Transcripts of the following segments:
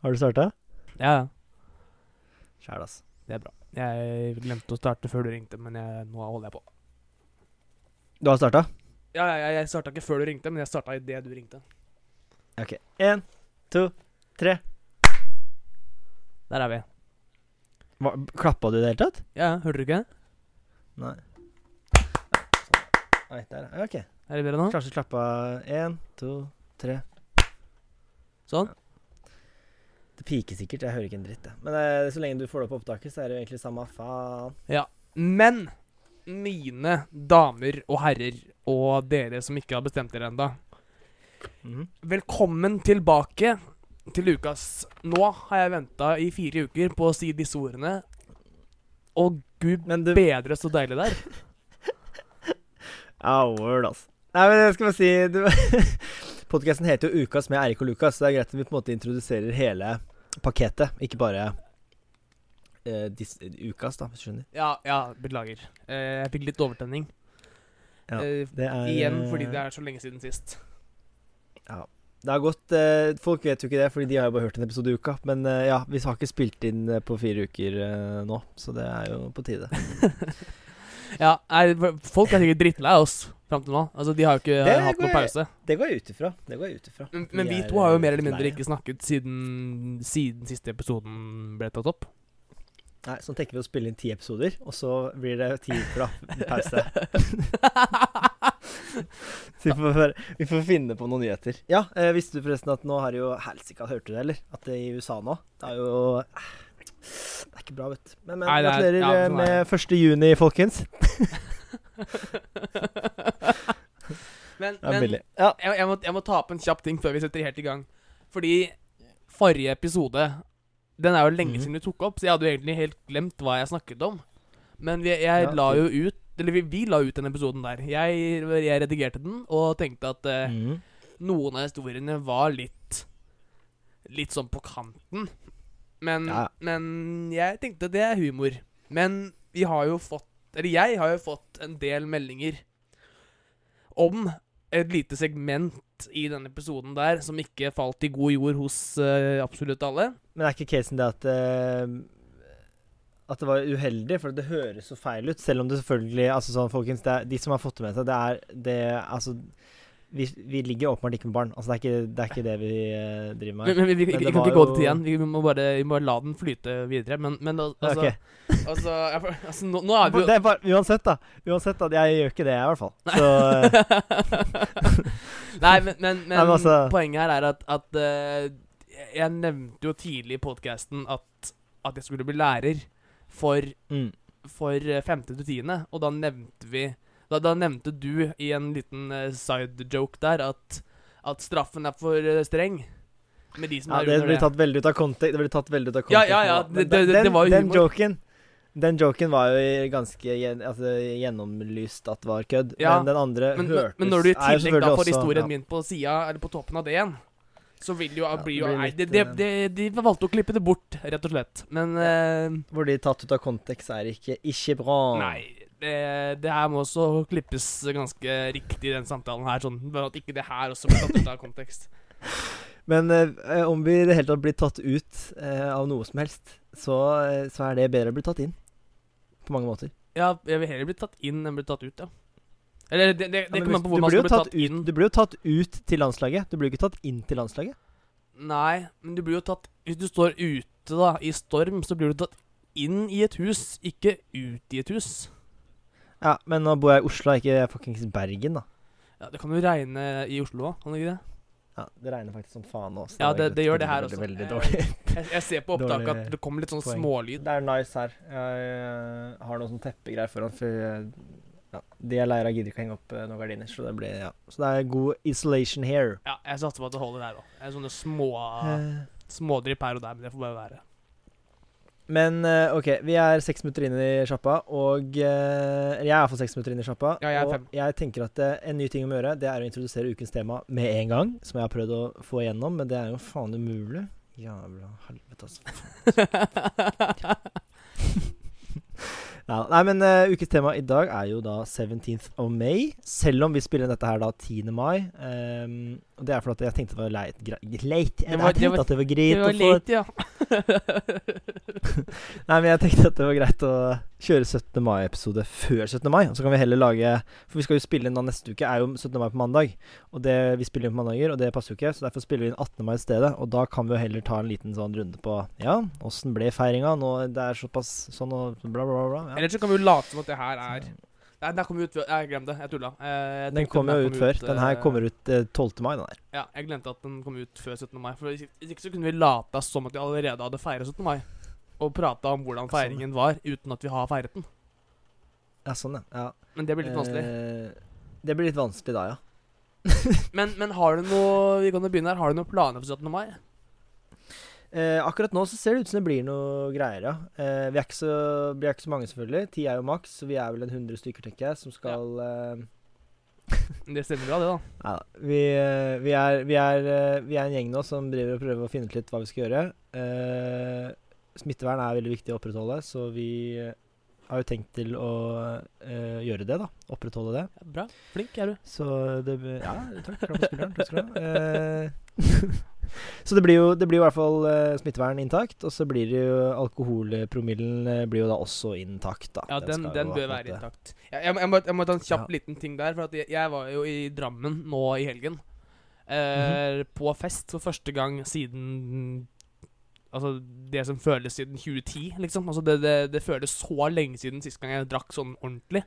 Har du starta? Ja, ja. Sjæl, ass. Det er bra. Jeg glemte å starte før du ringte, men jeg, nå holder jeg på. Du har starta? Ja, jeg, jeg starta ikke før du ringte, men jeg starta idet du ringte. OK. Én, to, tre. Der er vi. Hva, klappa du i det hele tatt? Ja, hørte du ikke? Nei. Nei, der. OK. Er det bedre nå? Kanskje klappa én, to, tre. Sånn? Det piker sikkert. Jeg hører ikke en dritt, jeg. Men eh, så lenge du får det på opptaket, så er det jo egentlig samme faen. Ja. Men mine damer og herrer, og dere som ikke har bestemt dere ennå, mm. velkommen tilbake til ukas Nå har jeg venta i fire uker på å si disse ordene, og gud du bedre så deilig det er. Word, altså. Nei, men jeg skal bare si du, Podkasten heter jo Ukas med Eirik og Lukas, så det er greit at vi på en måte introduserer hele pakketet, ikke bare uh, dis, Ukas, da, hvis du skjønner. Ja, ja, beklager. Uh, jeg fikk litt overtenning. Ja, Eh, Det er igjen fordi det er så lenge siden sist. Ja. Det har gått Folk vet jo ikke det, Fordi de har jo bare hørt en episode i uka. Men ja, vi har ikke spilt inn på fire uker nå, så det er jo på tide. Ja, er, Folk er sikkert drittlei oss fram til nå. Altså, De har jo ikke Det hatt noen pause. Det går jeg ut ifra. Det går jeg ut ifra. Men, men vi er, to har jo mer eller mindre ikke snakket siden, siden siste episoden ble tatt opp. Nei, sånn tenker vi å spille inn ti episoder, og så blir det ti uker, da. Pause. Så vi får, vi får finne på noen nyheter. Ja, eh, visste du forresten at nå har jo Helsike, hørte du det, eller? At det i USA nå Det er jo eh, Det er ikke bra, vet du. Men, men er- gratulerer ja, sånn er med 1. juni, folkens. men men. Ja. jeg, jeg, må, jeg må ta opp en kjapp ting før vi setter helt i gang. Fordi forrige episode Den er jo lenge Mhm. siden vi tok opp, så jeg hadde jo egentlig helt glemt hva jeg snakket om. Men vi, jeg Ja, la jo ut Eller vi, vi la ut den episoden der. Jeg, jeg redigerte den og tenkte at eh, Mhm. noen av historiene var litt Litt sånn på kanten. Men, Ja. men jeg tenkte det er humor. Men vi har jo fått Eller jeg har jo fått en del meldinger om et lite segment i denne episoden der som ikke falt i god jord hos uh, absolutt alle. Men er ikke casen det at uh At det var uheldig, for det høres så feil ut. Selv om det selvfølgelig Altså sånn, folkens, det er, de som har fått det med seg, det er det Altså vi, vi ligger åpenbart ikke med barn. Altså Det er ikke det, er ikke det vi uh, driver med. Men, men vi, Men vi kan ikke gå dit igjen. Vi må bare, vi må la den flyte videre. Men, men altså, okay. altså, jeg- altså nå, nå er vi jo Det bare, uansett, da. Uansett, da. Jeg gjør ikke det, jeg, i hvert fall. Så Nei, men, men, men, men altså- poenget her er at, at uh, Jeg nevnte jo tidlig i podkasten at, at jeg skulle bli lærer for, mm. for eh, femte til tiende, og da nevnte vi da, da nevnte du i en liten uh, side joke der at, at straffen er for eh, streng. Med de som ja, er Det blir tatt veldig ut av kontekst. Det blir tatt veldig ut av kontekst. ja, ja, ja. det- det- den, det var jo den humor. joken Den joken var jo ganske gjen, altså, gjennomlyst at var kødd. Ja, Men den andre Men, hørtes men når du i tillegg da får historien ja. min på sida, eller på toppen av det igjen, så vil jo, Ja, bli jo Nei, de, de, eh, de valgte å klippe det bort, rett og slett. Men uh, Hvor de tatt ut av kontekst er ikke, ikke bra. Nei, det, det her må også klippes ganske riktig den samtalen her, sånn bare at ikke det her også blir tatt ut av kontekst. Men eh, om vi i det hele tatt blir tatt ut eh, av noe som helst, så, eh, så er det bedre å bli tatt inn. På mange måter. Ja, jeg vil heller bli tatt inn enn bli tatt ut, ja. Eller det, det, det Ja, kommer an på hvor du man skal bli tatt tatt inn. Du blir jo tatt ut til landslaget. Du blir jo ikke tatt inn til landslaget. Nei, men du blir jo tatt Hvis du står ute da, i storm, så blir du tatt inn i et hus, ikke ut i et hus. Ja, Men nå bor jeg i Oslo, ikke fuckings Bergen, da. Ja, Det kan jo regne i Oslo òg, kan det ikke det? Ja, Det regner faktisk som faen nå. Ja, det, det gjør det her veldig, også. Veldig Eh. Jeg, jeg ser på opptaket at det kommer litt sånn poeng. smålyd. Det er nice her. Jeg eh, har noe sånn teppegreier foran, for eh, ja, de jeg leier av, gidder ikke å henge opp noen gardiner. Så det, blir, ja. så det er god isolation here. Ja, jeg satser på at det holder der òg. Sånne små smådrypp her og der, men det får bare være. Men eh, OK, vi er seks minutter inn i sjappa, og eh, Jeg er iallfall seks minutter inn i sjappa. Ja, jeg og fem. jeg tenker at eh, en ny ting å gjøre, det er å introdusere ukens tema med en gang. Som jeg har prøvd å få igjennom, men det er jo faen umulig. Jævla helvete, altså. Ja, nei, men uh, ukes tema i dag er jo da 17th of May. Selv om vi spiller dette her da 10. mai. Um, og det er fordi jeg tenkte det var leit, leit. Jeg var- tenkte at det var Det greit var å få late, ja. Nei, men jeg tenkte at det var greit å kjøre 17. mai-episode før 17. mai. Og så kan vi heller lage For vi skal jo spille inn da neste uke, er jo 17. mai på mandag. Og det, vi spiller inn på mandager, og det passer jo ikke, så derfor spiller vi inn 18. mai i stedet. Og da kan vi jo heller ta en liten sånn runde på Ja, åssen ble feiringa? Nå det er såpass sånn og bla, bla, bla. Ja. Eller så kan vi jo late som at det her er Nei, den kom ut Jeg glemte det. Jeg tulla. Eh, jeg Den kom kommer jo ut før. Den her eh, kommer ut eh, 12. mai, den der. Ja, jeg glemte at den kom ut før 17. mai. For Hvis ikke så kunne vi lata som at vi allerede hadde feiret 17. mai. Og prata om hvordan Sånn, feiringen var, uten at vi har feiret den. Ja, sånn, ja. ja. Men det blir litt vanskelig. Eh, det blir litt vanskelig da, ja. Men, men har du noe Vi kan jo begynne her. Har du noen planer for 17. mai? Eh, akkurat nå så ser det ut som det blir noe greier, ja. Eh, vi, er ikke så, vi er ikke så mange, selvfølgelig. Ti er jo maks, så vi er vel en 100 stykker, tenker jeg, som skal eh, Det stemmer bra, det, da. Nei da. Vi, eh, vi, er, vi, er, eh, vi er en gjeng nå som driver og prøver å finne ut litt hva vi skal gjøre. Eh, smittevern er veldig viktig å opprettholde, så vi har jo tenkt til å eh, gjøre det, da. Opprettholde det. Ja, bra. Flink er du. Så det Ja, takk. Klapp på skulderen. Takk skal du ha. Eh, så det blir, jo, det blir jo i hvert fall uh, smittevern intakt, og så blir det jo alkoholpromillen eh, blir jo da også intakt, da. Ja, den, den, den bør være intakt. Jeg, jeg, jeg, må, jeg må ta en kjapp Ja. liten ting der. For jeg, jeg var jo i Drammen nå i helgen. Uh, mm -hmm. På fest for første gang siden Altså det som føles siden 2010, liksom. Altså det, det, det føles så lenge siden sist gang jeg drakk sånn ordentlig.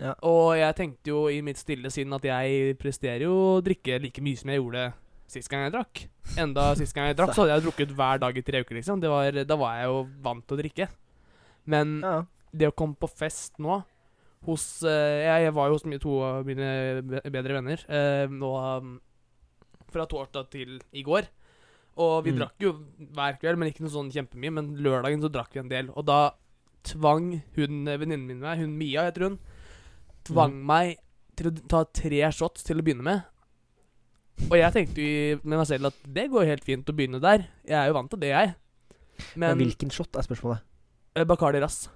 Ja. Og jeg tenkte jo i mitt stille sinn at jeg presterer jo å drikke like mye som jeg gjorde sist gang jeg drakk. Enda sist gang jeg drakk, så hadde jeg drukket hver dag i tre uker, liksom. Det var, da var jeg jo vant til å drikke. Men Ja. det å komme på fest nå hos eh, jeg, var jo hos to av mine bedre venner eh, nå um, fra torsdag til i går. Og vi Mm. drakk jo hver kveld, men ikke noe sånn kjempemye. Men lørdagen så drakk vi en del. Og da tvang hun eh, venninnen min meg, hun Mia heter hun, tvang Mm. meg til å ta tre shots til å begynne med. Og jeg tenkte jo med meg selv at det går helt fint å begynne der. Jeg er jo vant til det, jeg. Men, Men, hvilken shot er spørsmålet? eh, Bacardi Rass.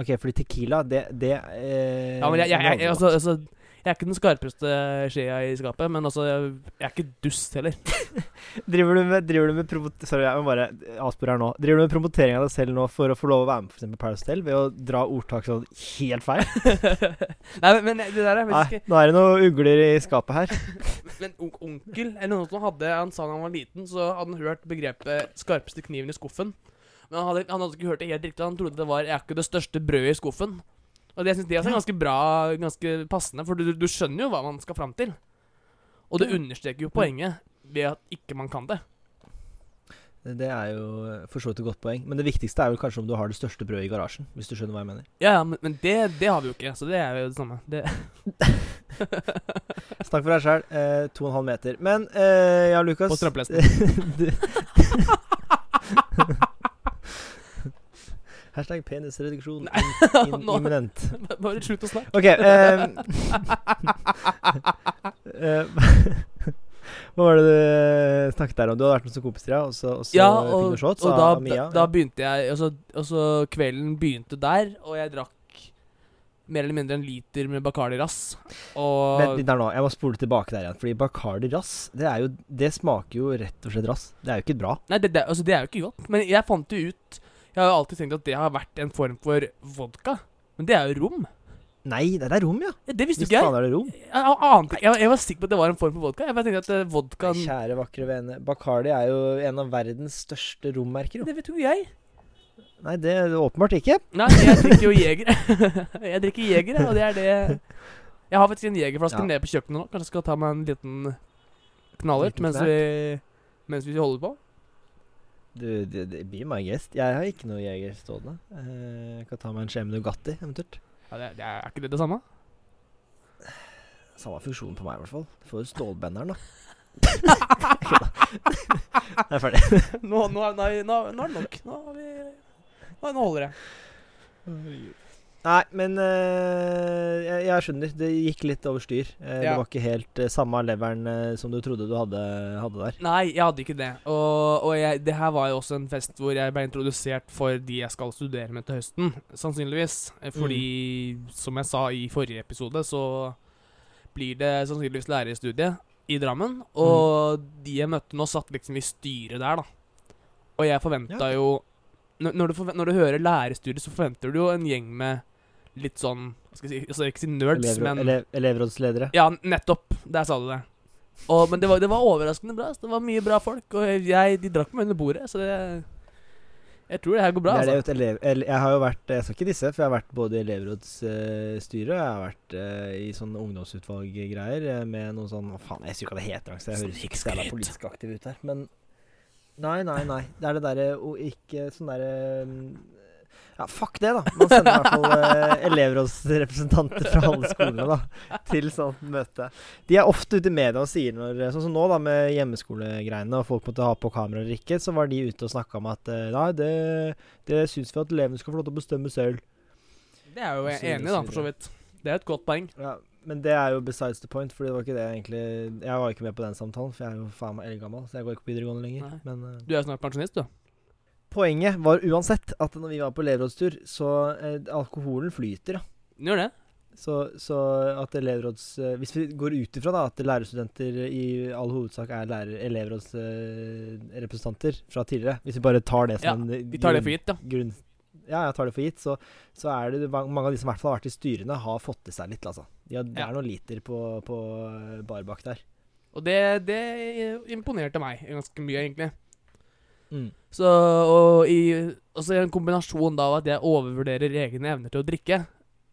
Ok, fordi Tequila, det, det eh, Ja, men jeg, jeg, jeg, altså, altså, jeg er ikke den skarpeste skjea i skapet, men altså, jeg, jeg er ikke dust heller. Driver du med, driver du med Sorry, jeg må bare avspore her nå. Driver du med promotering av deg selv nå for å få lov å være med f.eks. Paradise Hotel ved å dra ordtak sånn helt feil? Nei, men, men det der er Nei, faktisk ikke nå er det noen ugler i skapet her. Men on onkel, eller noen som hadde Han sa da han var liten, så hadde han hørt begrepet 'skarpeste kniven i skuffen'. Men han hadde, han hadde ikke hørt det helt riktig. Han trodde det var 'jeg er ikke det største brødet i skuffen'. Og det, jeg synes det er også ganske bra, ganske passende, for du, du skjønner jo hva man skal fram til. Og det understreker jo poenget ved at ikke man kan det. Det er jo for så vidt et godt poeng. Men det viktigste er vel kanskje om du har det største brødet i garasjen. Hvis du skjønner hva jeg mener. Ja, ja, men, men det, det har vi jo ikke, så det er jo det samme. Det, Snakk for deg sjøl. Eh, to og en halv meter. Men eh, ja, Lukas På strampelesten. Hashtag penisreduksjon in, in, imminent. Bare slutt å snakke. OK. eh, hva var det du snakket der om? Du hadde vært med som kompiser, ja, og så, og så Ja, fikk og, du shots og av da, Mia? da, da begynte jeg og så, og så kvelden begynte der, og jeg drakk mer eller mindre en liter med Bacardi Rass. Og Vent litt der nå, jeg må spole tilbake der igjen. Fordi Bacardi rass, det, er jo, det smaker jo rett og slett rass. Det er jo ikke bra. Nei, det, det, altså, det er jo ikke godt. Men jeg fant jo ut Jeg har alltid tenkt at det har vært en form for vodka. Men det er jo rom. Nei, det er rom, ja. Ja, det visste Hvis ikke jeg. er det rom. Jeg, ante jeg, jeg var sikker på at det var en form for vodka. Jeg bare tenkte at eh, vodkaen Kjære, vakre vene. Bacardi er jo en av verdens største rommerker. Jo. Det vet jo jeg. Nei, det er åpenbart ikke. Nei, jeg drikker jo Jeger. jeg drikker Jeger, og det er det Jeg har faktisk en Jegerflaske Ja. nede på kjøkkenet nå. Kanskje jeg skal ta meg en liten knallert mens vi, mens vi holder på. Du, det, det blir my guest. Jeg har ikke noe Jeger stående. Eh, Jeg kan ta meg en skje med Nugatti, eventuelt. Ja, det, det er, er ikke det det samme? Samme funksjon på meg, i hvert fall. Du får stålbenderen, da. Jeg er ferdig. Nå, nå, nei, nå, nå er det nok. Nå, vi, nå holder det. Nei, men eh, jeg, jeg skjønner. Det gikk litt over styr. Eh, Det var ikke helt eh, samme leveren eh, som du trodde du hadde, hadde der. Nei, jeg hadde ikke det. Og, og jeg, det her var jo også en fest hvor jeg ble introdusert for de jeg skal studere med til høsten, sannsynligvis. Fordi, Fordi, som jeg sa i forrige episode, så blir det sannsynligvis lærerstudie i Drammen. Og de jeg møtte nå, satt liksom i styret der, da. Og jeg forventa Ja. jo når, du når du hører lærerstudie, så forventer du jo en gjeng med litt sånn Hva skal jeg si, altså, ikke si nerds, Elever, men ele, elevrådsledere. ja, nettopp. Der sa du det. Og, men det var, det var overraskende bra. Så Det var mye bra folk. Og jeg, de drakk meg under bordet, så det Jeg tror det her går bra. Det Altså. elev, jeg har jo vært Jeg skal ikke disse, for jeg har vært både i elevrådsstyret jeg har vært uh, i sånn ungdomsutvalggreier eh, med noen sånn Hva faen, jeg husker ikke hva det heter. Så jeg høres ikke jævla politisk aktiv ut her. Men nei, nei, nei. Det er det derre å ikke sånn derre mm, ja, fuck det, da. Man sender i hvert fall eh, elevrådsrepresentanter fra alle skolene da, til sånt møte. De er ofte ute i media og sier når Sånn som nå, da, med hjemmeskolegreiene, og folk måtte ha på kamera eller ikke, så var de ute og snakka om at eh, nei, det, det syns vi at elevene skal få lov til å bestemme selv. Det er jo jeg enig i, da, for så vidt. Det er et godt poeng. Ja, men det er jo besides the point, for det var ikke det egentlig Jeg var ikke med på den samtalen, for jeg er jo faen meg eldgammel, så jeg går ikke på videregående lenger. Men eh, Du er snart pensjonist, du. Poenget var uansett at når vi var på elevrådstur, så eh, alkoholen flyter, ja. Den gjør det. Så, så at elevråds eh, Hvis vi går ut ifra da at lærerstudenter i all hovedsak er lærer, elevrådsrepresentanter fra tidligere Hvis vi bare tar det Ja, som en eh, Vi tar det for gitt, da. grunn ja, jeg tar det for gitt. Så, så er det mange av de som i hvert fall har vært i styrene, har fått til seg litt, altså. De har, det Ja. er noen liter på, på bar bak der. Og det, det imponerte meg ganske mye, egentlig. Mm. Så, og i, også i en kombinasjon da av at jeg overvurderer egne evner til å drikke,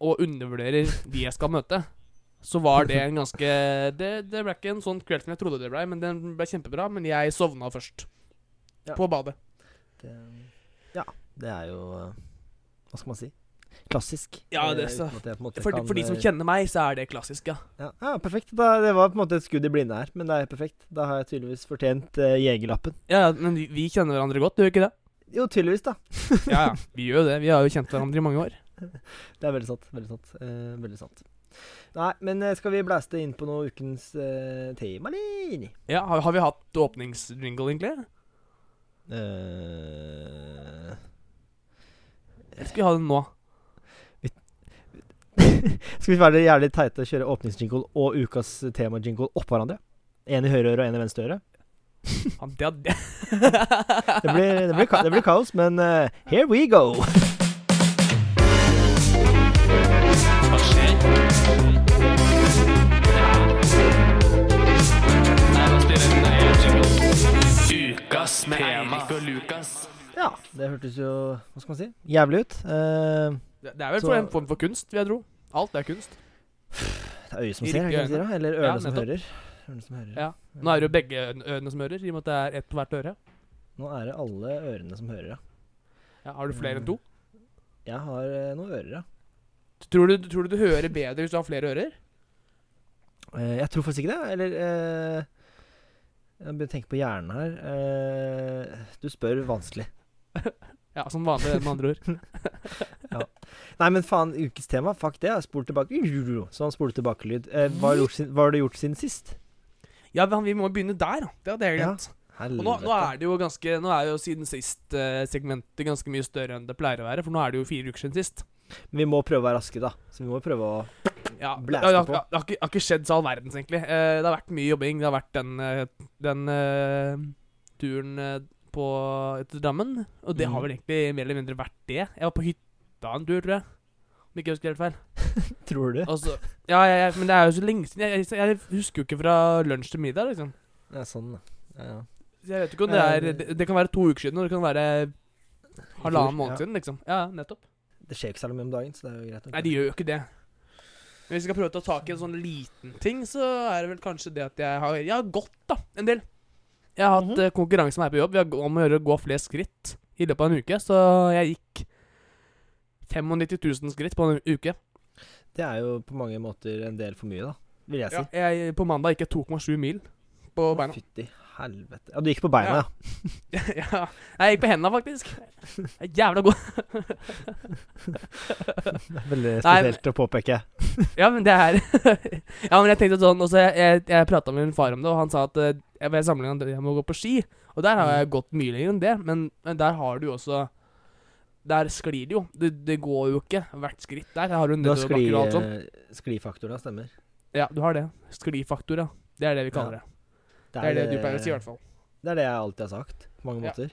og undervurderer de jeg skal møte, så var det en ganske Det, det ble ikke en sånn kveld som jeg trodde det ble, men den ble kjempebra. Men jeg sovna først. Ja. På badet. Det, ja, det er jo Hva skal man si? Klassisk. Ja, det Eh, så- For, kan, for de som eh, kjenner meg, så er det klassisk, ja. ja, ja, perfekt. Da, det var på en måte et skudd i blinde her, men det er perfekt. Da har jeg tydeligvis fortjent uh, jegerlappen. Ja, Men vi, vi kjenner hverandre godt, gjør vi ikke det? Jo, tydeligvis, da. Ja, ja. Vi gjør jo det. Vi har jo kjent hverandre i mange år. Det er veldig sant. Veldig sant. Eh, veldig sant. Nei, men skal vi blæste inn på noe ukens eh, tema, eller? Ja, har, har vi hatt åpningsjingle, egentlig? Uh... Eller skal vi ha den nå? skal vi være jævlig teite og kjøre åpningsjingle og ukas tema-jingle oppå hverandre? En i høyre øre og en i venstre øre? Det, det. Det blir, det blir, det blir kaos, men uh, here we go! Hva skjer? Ukas tema. Ja, det hørtes jo Hva skal man si? Jævlig ut. Uh, Det det er vel Så- for en form for kunst, vil jeg tro. Alt er kunst. det er øyet som ser, er det ikke det eller ørene Ja, som hører. Ørene som hører. Ja. Nå er det jo begge ørene som hører, i og med at det er ett på hvert øre. Nå er det alle ørene som hører, ja. Ja, har du flere enn to? Jeg har eh, noen ører, ja. Tror du, tror du du hører bedre hvis du har flere ører? Uh, jeg tror faktisk ikke det. Eller uh, Jeg begynner å tenke på hjernen her. Uh, du spør vanskelig. Ja, som vanlig, med andre ord. Nei, men faen, ukes tema, fuck det. Spol tilbake. Sånn spole tilbake-lyd. Eh, hva, har du gjort hva har du gjort siden sist? Ja, men vi må begynne der. Det hadde jeg Ja. Og nå, nå er det jo ganske Nå er jo siden sist eh, segmentet ganske mye større enn det pleier å være, for nå er det jo fire uker siden sist. Men vi må prøve å være raske, da. Så vi må prøve å Ja, det, har- på. det, har ikke, det har ikke skjedd så all verdens, egentlig. Eh, det har vært mye jobbing. Det har vært den, eh, den eh, turen eh, på, til Drammen. Og det har Mhm. vel egentlig mer eller mindre vært det. Jeg var på hytta en tur, tror jeg. Om ikke jeg husker helt feil. Tror du? Og ja, ja, ja, men det er jo så lenge siden. Jeg, jeg, jeg husker jo ikke fra lunsj til middag, liksom. Ja, sånn, da. Ja, ja. Så jeg vet ikke om det er Det, det kan være to uker siden, og det kan være halvannen måned ja. siden, liksom. Ja, nettopp. Det skjer ikke særlig mye om dagen, så det er jo greit. nok. Nei, det gjør jo ikke det. Men hvis vi skal prøve å ta tak i en sånn liten ting, så er det vel kanskje det at jeg har Jeg har gått, da, en del. Jeg har hatt mm -hmm. konkurranse med meg på jobb. Vi har om å gjøre å gå flest skritt i løpet av en uke. Så jeg gikk 95 000 skritt på en uke. Det er jo på mange måter en del for mye, da. Vil jeg si. Ja, jeg, på mandag gikk jeg 2,7 mil på beina. Fytti helvete. Ja, du gikk på beina, ja. ja. Jeg gikk på hendene, faktisk. er jævla god. Det er veldig Nei, spesielt å påpeke. Ja, men det er Ja, men jeg tenkte sånn også Jeg, jeg, jeg prata med min far om det, og han sa at eh, jeg var det med å gå på ski. Og der har jeg gått mye lenger enn det, men, men der har du jo også Der sklir det jo. Det, det går jo ikke hvert skritt der. Har du har skli, og alt sånt. eh, sklifaktor, da, stemmer. Ja, du har det. Sklifaktor, ja. Det er det vi kaller det. Det er det du pleier å si, i hvert fall. Det er det jeg alltid har sagt, på mange Ja. måter.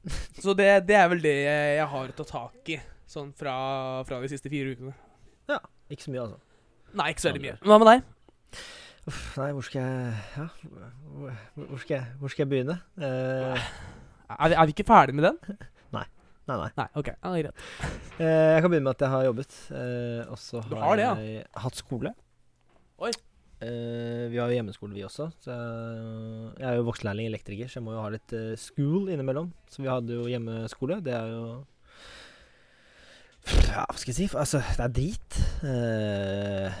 Så det, det er vel det jeg, jeg har å ta tak i, sånn fra, fra de siste fire ukene. Ja. Ikke så mye, altså. Nei, ikke så veldig mye. Hva med deg? Uff, nei, hvor skal jeg Ja, hvor, hvor, skal, jeg, hvor skal jeg begynne? Eh, Er vi, er vi ikke ferdig med den? nei, nei. Nei, ok. Ja, greit. Eh, jeg kan begynne med at jeg har jobbet. Eh, og så Du har, har det, ja? jeg hatt skole. Oi. Eh, vi har jo hjemmeskole, vi også. Så jeg, jeg er jo voksenlærling elektriker, så jeg må jo ha litt eh, school innimellom. Så vi hadde jo hjemmeskole. Det er jo Ja, hva skal jeg si? Altså, det er drit. Eh,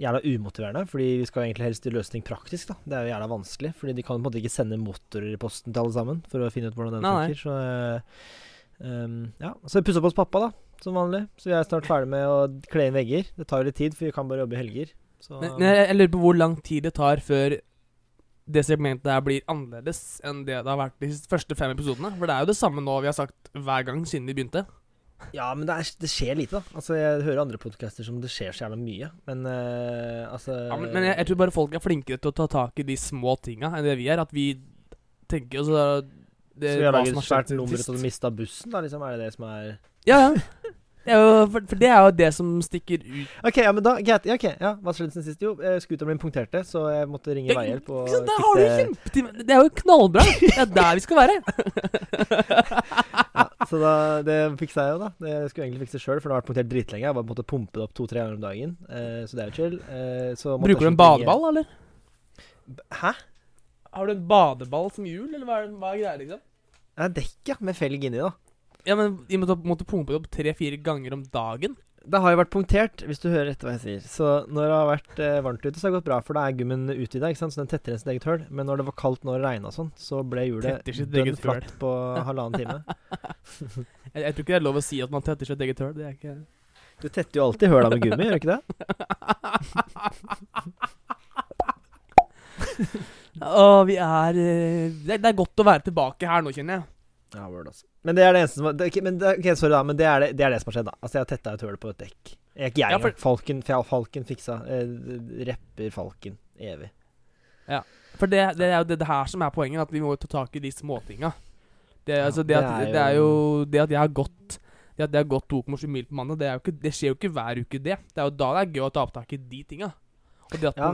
jævla umotiverende, fordi vi skal jo egentlig helst løse ting praktisk, da. Det er jo jævla vanskelig, fordi de kan på en måte ikke sende motorer i posten til alle sammen for å finne ut hvordan den funker. Så um, ja. Så vi pusser opp hos pappa, da, som vanlig. Så vi er snart ferdig med å kle inn vegger. Det tar jo litt tid, for vi kan bare jobbe i helger. Så Men, men jeg lurer på hvor lang tid det tar før det segmentet her blir annerledes enn det det har vært de første fem episodene. For det er jo det samme nå vi har sagt hver gang siden vi begynte. Ja, men det, er, det skjer lite, da. Altså, Jeg hører andre podcaster som det skjer så jævla mye. Men uh, altså Ja, men, men jeg, jeg tror bare folk er flinkere til å ta tak i de små tinga enn det vi er. At vi tenker oss det, Så vi har laget et svært nummer til å mista bussen, da? Liksom, er det det som er Ja, ja. Det jo, for, for det er jo det som stikker ut. OK, ja, men da greit. Ja, ok, ja, Hva skjedde siden sist? Jo, eh, scooteren min punkterte, så jeg måtte ringe Ja, veihjelp og Så der har du Det er jo knallbra. Det er der vi skal være. ja, Så da, det fiksa jeg jo, da. Det skulle jeg egentlig fikse sjøl, for det har vært punktert dritlenge. Jeg bare måtte pumpe det opp to-tre ganger om dagen. Eh, så det er jo chill. Eh, så måtte Bruker du en badeball, eller? Hæ? Har du en badeball som hjul, eller hva er, hva er greia, liksom? Det er dekk, ja. Med felg inni, da. Ja, men Vi måtte, måtte pumpe det opp tre-fire ganger om dagen. Det har jo vært punktert, hvis du hører etter hva jeg sier. Så når det har vært eh, varmt ute, så har det gått bra, for da er gummen utvida, så den tetter enn sitt eget høl. Men når det var kaldt når det regna og sånn, så ble hjulet dønn flatt på halvannen time. Jeg, jeg tror ikke det er lov å si at man tetter sitt eget høl. Det er ikke Du tetter jo alltid høla med gummi, gjør du ikke det? Å, vi er eh, det, det er godt å være tilbake her nå, kjenner jeg. Ja, word, altså. Men det er det eneste som det, okay, men det, ok, Sorry, da, men det er det, det er det som har skjedd, da. Altså, jeg har tetta et høl på et dekk. Jeg, ikke jeg, Ja, for- Falken, Falken fiksa. Eh, repper Falken evig. Ja. For det, det er jo det, det her som er poenget, at vi må jo ta tak i de småtinga. Det, Ja, altså, det, at, er det er jo jo- Det at jeg har gått Det at jeg har gått 2,7 mil på mandag, det, er jo ikke, det skjer jo ikke hver uke, det. Det er jo da det er gøy å ta opptak i de tinga. Og det at Ja.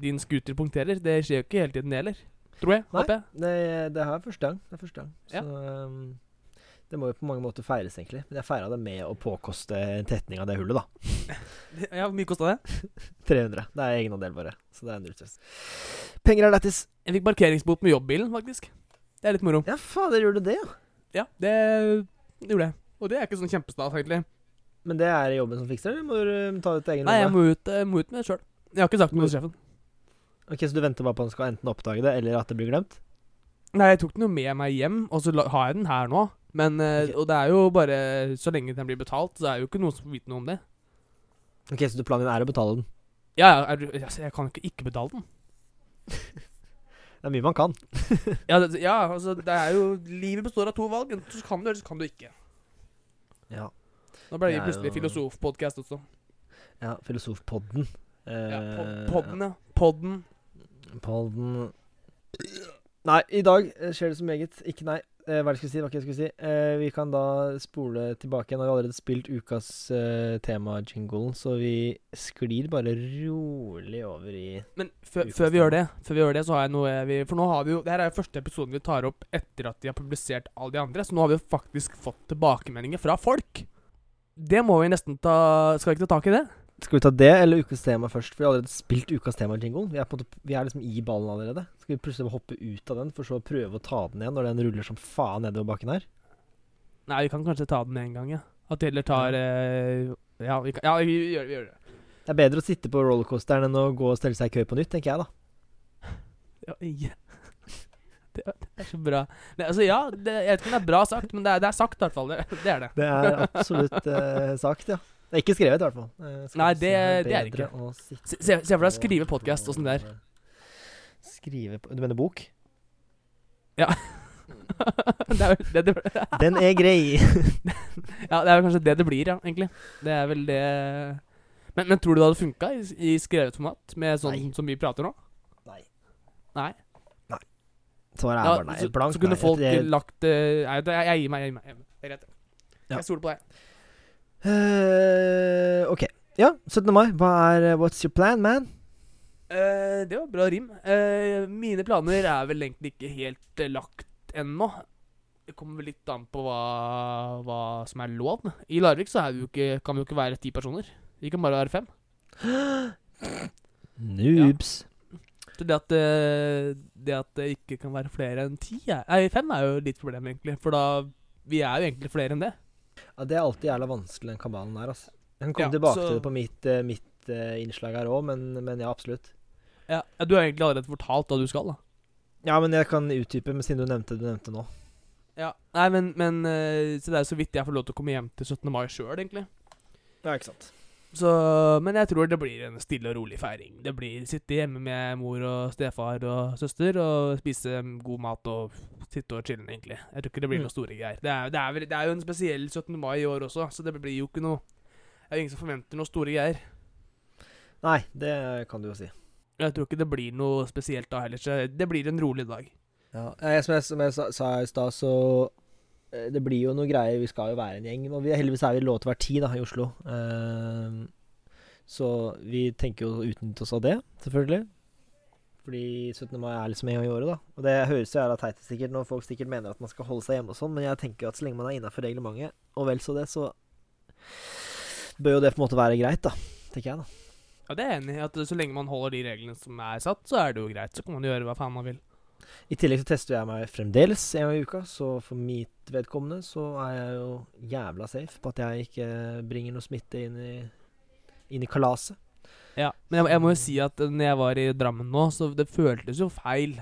din scooter punkterer, det skjer jo ikke hele tiden, det heller. Tror jeg. Nei. Jeg. Det, det her er første gang. Det er første gang. Så Ja. um, det må jo på mange måter feires, egentlig. Men jeg feira det med å påkoste en tetning av det hullet, da. Ja, Hvor mye kosta det? 300. Det er egenandel, bare. Så det er null stress. Penger er lættis. Jeg fikk parkeringsbot med jobbbilen, faktisk. Det er litt moro. Ja, fader, gjorde du det, ja? Ja, det gjorde jeg. Og det er ikke sånn kjempestas, egentlig. Men det er jobben som fikser det, eller må du um, ta ut egen Nei, jeg må ut, jeg må ut med det sjøl. Jeg har ikke sagt noe til sjefen. Ok, Så du venter bare på at han skal enten oppdage det, eller at det blir glemt? Nei, jeg tok den jo med meg hjem, og så har jeg den her nå. Men, okay. Og det er jo bare Så lenge den blir betalt, så er det jo ikke noen som får vite noe om det. Ok, Så du- planen din er å betale den? Ja, ja, er altså, jeg kan ikke ikke betale den. Det er mye man kan. Ja, det, ja, altså, det er jo Livet består av to valg. Enten så kan du, eller så kan du ikke. Ja. Nå ble det Det plutselig jo- filosofpodkast også. ja Filosofpodden. Ja, Eh, pod podden, ja. Podden. Podden Nei, i dag skjer det så meget. Ikke nei. Eh, hva er det jeg skulle si? Det jeg skulle si? Eh, vi kan da spole tilbake. Nå har vi allerede spilt ukas eh, tema-jingle, så vi sklir bare rolig over i Men før, før vi gjør det, Før vi gjør det, så har jeg noe vi, For nå har vi jo Det her er jo første episoden vi tar opp etter at de har publisert alle de andre. Så nå har vi jo faktisk fått tilbakemeldinger fra folk. Det må vi nesten ta Skal vi ikke ta tak i det? Skal vi ta det eller ukas tema først? For vi har allerede spilt ukas tema-jingoen. Vi, vi er liksom i ballen allerede. Skal vi plutselig hoppe ut av den, for så å prøve å ta den igjen når den ruller som faen nedover bakken her? Nei, vi kan kanskje ta den en gang, ja. At vi heller tar eh, Ja, vi, kan, ja vi, vi, gjør, vi gjør det. Det er bedre å sitte på rollercoasteren enn å gå og stelle seg i kø på nytt, tenker jeg, da. Ja. Det, det er så bra. Det, altså, ja, det, jeg vet ikke om det er bra sagt, men det er, det er sagt i hvert fall. Det, det er det. Det er absolutt eh, sagt, ja. Det er ikke skrevet, i hvert fall. Eh, Nei, det- det er ikke. Se, se for deg å skrive podkast åssen det er. Skrive på Du mener bok? det er vel det det Den er grei. Ja, det er vel kanskje det det blir, ja, egentlig. Det er vel det Men, men tror du det hadde funka i, i skrevet format, med sånn Nei. som vi prater nå? Nei. Nei? Svaret er Ja, bare nei. så, Blankt så kunne nei. folk Det- lagt uh, Nei, jeg, jeg gir meg. Jeg gir meg. Det er greit. Ja. Jeg stoler på deg. Eh, ok. Ja, 17. mai. Hva er eh, What's your plan, man? Uh, det var bra rim. Eh, mine planer er vel egentlig ikke helt lagt ennå. Det kommer vel litt an på hva, hva som er lov. I Larvik så er vi jo ikke, kan vi jo ikke være ti personer. Vi kan bare være fem. Noobs. Så det at, det at det ikke kan være flere enn ti er, Nei, fem er jo litt problem, egentlig. For da Vi er jo egentlig flere enn det. Ja, det er alltid jævla vanskelig, den kabalen der, altså. Hun kom Ja, tilbake så- til det på mitt, eh, mitt eh, innslag her òg, men, men ja, absolutt. Ja, Du har egentlig allerede fortalt hva du skal, da. Ja, men jeg kan utdype, siden du nevnte det du nevnte nå. Ja. Nei, men, men eh, Så det er så vidt jeg får lov til å komme hjem til 17. mai sjøl, egentlig. Ja, ikke sant. Så, men jeg tror det blir en stille og rolig feiring. Det blir sitte hjemme med mor og stefar og søster og spise god mat og sitte og chille, egentlig. Jeg tror ikke det blir Mm. noe store greier. Det er, det, er, det er jo en spesiell 17. mai i år også, så det blir jo ikke noe Det er jo ingen som forventer noe store greier. Nei, det kan du jo si. Jeg tror ikke det blir noe spesielt da heller, så det blir en rolig dag. Ja, jeg, som jeg, som jeg sa, sa i stad, så Det blir jo noe greier. Vi skal jo være en gjeng. Og vi, heldigvis er vi lov til å være ti da, i Oslo. Uh, så vi tenker jo å utnytte oss av det, selvfølgelig. Fordi 17. mai er liksom en gang i året, da. Og det høres jo jævla teit ut sikkert når folk sikkert mener at man skal holde seg hjemme og sånn, men jeg tenker jo at så lenge man er innafor reglementet, og vel så det, så bør jo det på en måte være greit, da. Tenker jeg, da. Ja, det er jeg enig i. At så lenge man holder de reglene som er satt, så er det jo greit. Så kan man gjøre hva faen man vil. I tillegg så tester jeg meg fremdeles en gang i uka, så for mitt vedkommende så er jeg jo jævla safe på at jeg ikke bringer noe smitte inn i, inn i kalaset. Ja, men jeg, jeg må jo si at eh, når jeg var i Drammen nå, så det føltes jo feil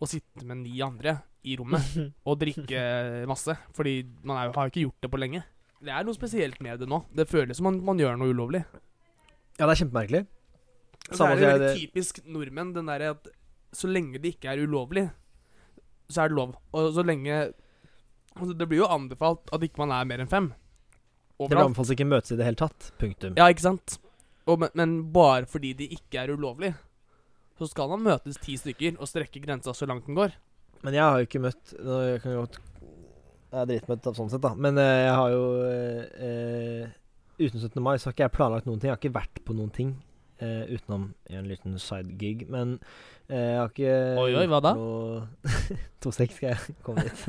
å sitte med ni andre i rommet og drikke masse. Fordi man er, jo- har jo ikke gjort det på lenge. Det er noe spesielt med det nå. Det føles som man, man gjør noe ulovlig. Ja, det er kjempemerkelig. det er jo veldig typisk nordmenn, den derre at så lenge det ikke er ulovlig, så er det lov. Og så lenge altså Det blir jo anbefalt at ikke man er mer enn fem. Det blir anbefalt ikke møtes i det hele tatt. Punktum. Ja, ikke sant? Og, men, men bare fordi det ikke er ulovlig, så skal man møtes ti stykker og strekke grensa så langt den går. Men jeg har jo ikke møtt Jeg kan godt Jeg er dritmøtt av sånn sett, da. Men eh, jeg har jo eh, eh, Uten 17. mai så har ikke jeg planlagt noen ting. Jeg har ikke vært på noen ting eh, utenom en liten side gig. Men eh, jeg har ikke Oi, oi, hva da? To sek skal jeg komme dit.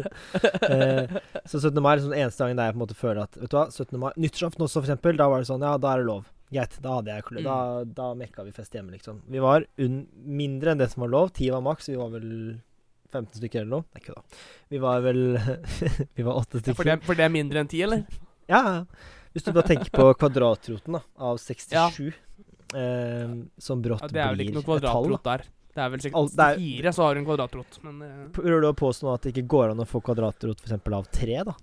eh, så 17. mai er liksom den eneste gangen der jeg på en måte føler at Vet du hva, 17. mai Nyttårsaften også, for eksempel. Da var det sånn Ja, da er det lov. Greit. Da hadde jeg kl- Mm. Da, da mekka vi fest hjemme, liksom. Vi var un mindre enn det som var lov. Ti var maks. Vi var vel 15 stykker eller noe. Nei, kødda. Vi var vel Vi var åtte Ja, stykker. for, det, for det er mindre enn ti, eller? Ja, ja. Hvis du bare tenker på kvadratroten da av 67, eh, som brått Ja, det er vel blir ikke noe et tall. kvadratrot der. Det er vel sikkert er- fire, så har du en kvadratrot. Men eh, Prøver du å påstå at det ikke går an å få kvadratrot f.eks. av tre, da?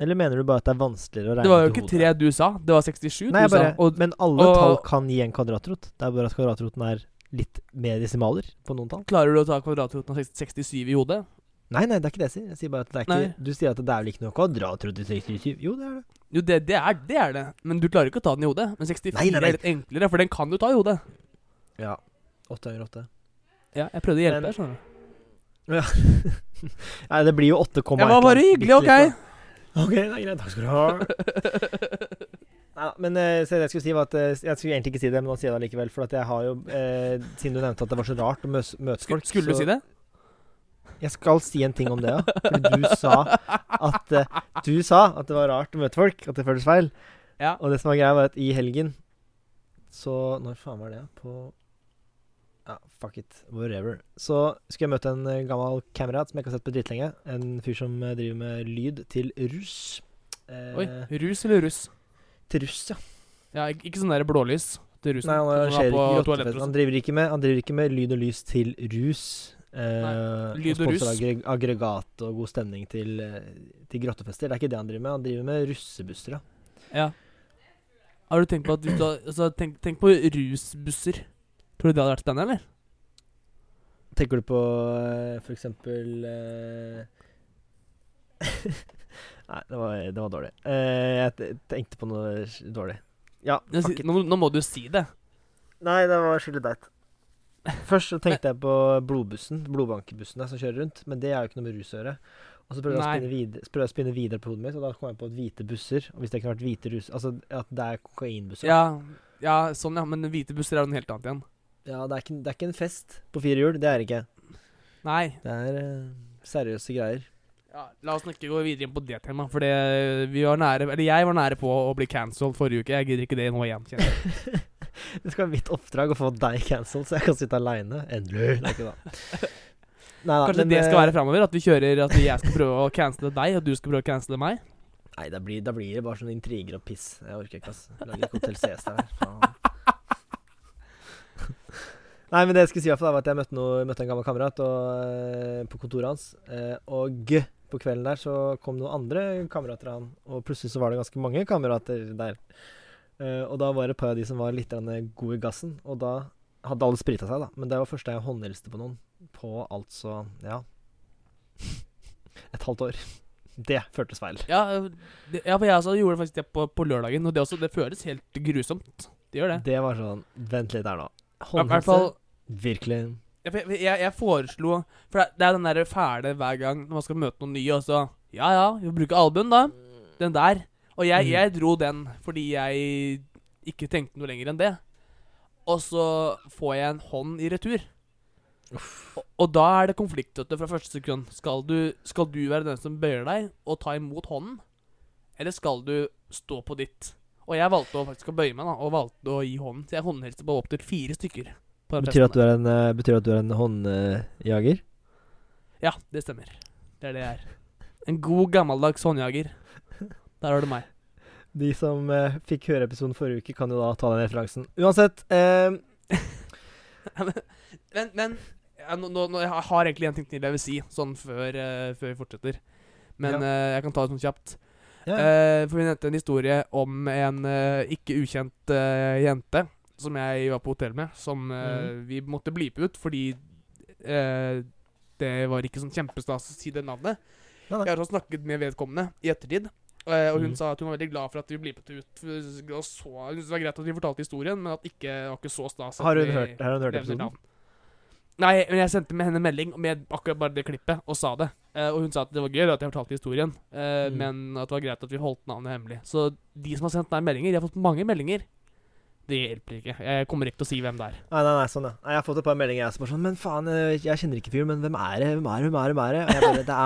Eller mener du bare at det er vanskeligere å regne det var jo ikke hodet? tre du sa, det var 67 Nei, du bare, sa. Og, men alle og- tall kan gi en kvadratrot. Det er bare at kvadratroten er litt mer desimaler på noen tall. klarer du å ta kvadratroten av 67 i hodet? Nei, nei, det er ikke det jeg sier. Jeg sier bare at det er ikke, du sier at det er vel ikke noe Å dra til 67 Jo, det er det. Jo, det, det, er, det er det. Men du klarer ikke å ta den i hodet. Men 64 Nei, nei, nei. er litt enklere, for den kan du ta i hodet. Ja. 8 ganger 8. Ja, jeg prøvde å hjelpe deg, skjønner du. Nei, det blir jo 8,1. Det var bare hyggelig, OK? Ok, det er greit. Takk skal du ha. Nei, men eh, så jeg skulle si var at eh, Jeg skulle egentlig ikke si det, men nå sier jeg det likevel. For at jeg har jo eh, Siden du nevnte at det var så rart å møte folk skulle du så- si det? Jeg skal si en ting om det, ja. Fordi du sa at eh, Du sa at det var rart å møte folk. At det føltes feil. Ja. Og det som var greia, var at i helgen Så Når faen var det? På Ja, fuck it. Whatever. Så skulle jeg møte en eh, gammel kamerat som jeg ikke har sett på dritlenge. En fyr som eh, driver med lyd til russ. Eh, Oi. Rus eller russ? Til russ, ja. Ja, ik- ikke sånn der blålys til rusen. Nei, han som arrangerer var på ikke toaletter rottefest. og Han driver ikke med Han driver ikke med lyd og lys til rus. Uh, Lyd og russ. Aggregat og god stemning til, eh, til grottefester. Det er ikke det han driver med. Han driver med russebusser, ja. Ja. Har du tenkt på at du altså, tenk, tenk på rusbusser. Tror du det hadde vært spennende, eller? Tenker du på eh, for eksempel eh, Nei, det var, det var dårlig. Uh, jeg tenkte på noe dårlig. Ja, Nå, nå, nå må du si det. Nei, det var skikkelig teit. Først tenkte jeg på blodbussen, blodbankebussene som kjører rundt, men det er jo ikke noe med rus å gjøre. Og så prøvde jeg, å spinne videre, prøvde jeg å spinne videre på hodet mitt, og da kom jeg på at hvite busser Og hvis det kunne vært hvite rus Altså at det er kokainbusser. Ja, ja, sånn ja. Men hvite busser er jo noe helt annet igjen. Ja, det er, ikke, det er ikke en fest på fire hjul. Det er det ikke. Nei. Det er uh, seriøse greier. Ja, la oss ikke gå videre inn på det temaet, for det, vi var nære Eller jeg var nære på å bli cancelled forrige uke. Jeg gidder ikke det nå igjen. Det skal være mitt oppdrag å få deg cancelled, så jeg kan sitte aleine. Endelig. Nei, da, Kanskje men, det skal eh, være framover? At vi kjører At jeg skal prøve å cancele deg, og du skal prøve å cancele meg? Nei, da blir, da blir det bare sånne intriger og piss. Jeg orker ikke, ass. Lager ikke Hotell CS der. Nei, men det jeg skulle si, i hvert fall, var at jeg møtte, noe, møtte en gammel kamerat og, eh, på kontoret hans. Eh, og på kvelden der så kom noen andre kamerater av han, og plutselig så var det ganske mange kamerater der. Eh, og da var det et par av de som var litt gode i gassen, og da hadde alle sprita seg, da. Men det var første jeg håndhilste på noen på altså ja et halvt år. Det føltes feil. Ja, det, ja for jeg også gjorde faktisk det på, på lørdagen, og det, også, det føles helt grusomt. Det gjør det. Det var sånn Vent litt her nå. Håndhilse? Virkelig. Ja, for jeg, jeg, jeg foreslo For det, det er den der fæle hver gang når man skal møte noen nye, og så Ja ja, vi bruker albuen, da. Den der. Og jeg, Mhm. jeg dro den fordi jeg ikke tenkte noe lenger enn det. Og så får jeg en hånd i retur. Og, og da er det konflikt fra første sekund. Skal du, skal du være den som bøyer deg og ta imot hånden? Eller skal du stå på ditt? Og jeg valgte å faktisk å bøye meg, da, og valgte å gi hånden. Så jeg håndhilste på opptil fire stykker. Betyr at du er en, uh, betyr at du er en håndjager? Ja, det stemmer. Det er det jeg er. En god, gammeldags håndjager. Der har du meg. De som eh, fikk høre episoden forrige uke, kan jo da ta den referansen. Uansett eh, Men, men ja, nå, nå, jeg har egentlig en ting til jeg vil si, sånn før, uh, før vi fortsetter. Men Ja. uh, jeg kan ta det sånn kjapt. ja. Uh, for vi nevnte en historie om en ikke ukjent jente som jeg var på hotell med, som Mhm. vi måtte blipe ut fordi det var ikke sånn kjempestas å si det navnet. Jeg har også snakket med vedkommende i ettertid, og hun mm. sa at hun var veldig glad for at vi ble blipet ut. Og så, det var greit at vi fortalte historien, men at ikke, var ikke så stas. Har hun hørt, har hun hørt episoden? Nei, men jeg sendte med henne melding med akkurat bare det klippet, og sa det. Eh, og hun sa at det var gøy at jeg fortalte historien, eh, Mm. men at det var greit at vi holdt navnet hemmelig. Så de som har sendt meg meldinger, jeg har fått mange meldinger. Det hjelper ikke. Jeg kommer ikke til å si hvem det er. Nei, nei, nei, sånn, ja. Jeg har fått et par meldinger jeg som er sånn Men faen, eh, jeg kjenner ikke fyren, men hvem er det? Hvem er det? Hvem er det? Hvem er det? Og jeg bare Det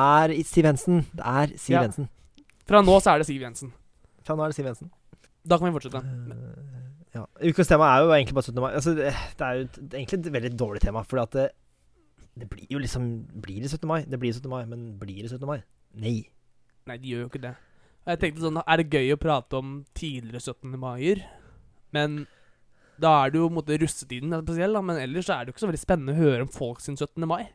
er Siv Jensen. Det er Siv Ja. Fra nå så er det Siv Jensen. Fra nå er det Siv Jensen. Da kan vi fortsette. Uh, ja. Ukas tema er jo egentlig bare 17. mai. Altså, det er jo et, egentlig et veldig dårlig tema, fordi at det, det blir jo liksom Blir det 17. mai? Det blir 17. mai, men blir det 17. mai? Nei. Nei, de gjør jo ikke det. Jeg tenkte sånn, Er det gøy å prate om tidligere 17. maier? Men da er det jo måte russetiden spesiell, da. Men ellers så er det jo ikke så veldig spennende å høre om folk sin 17. mai.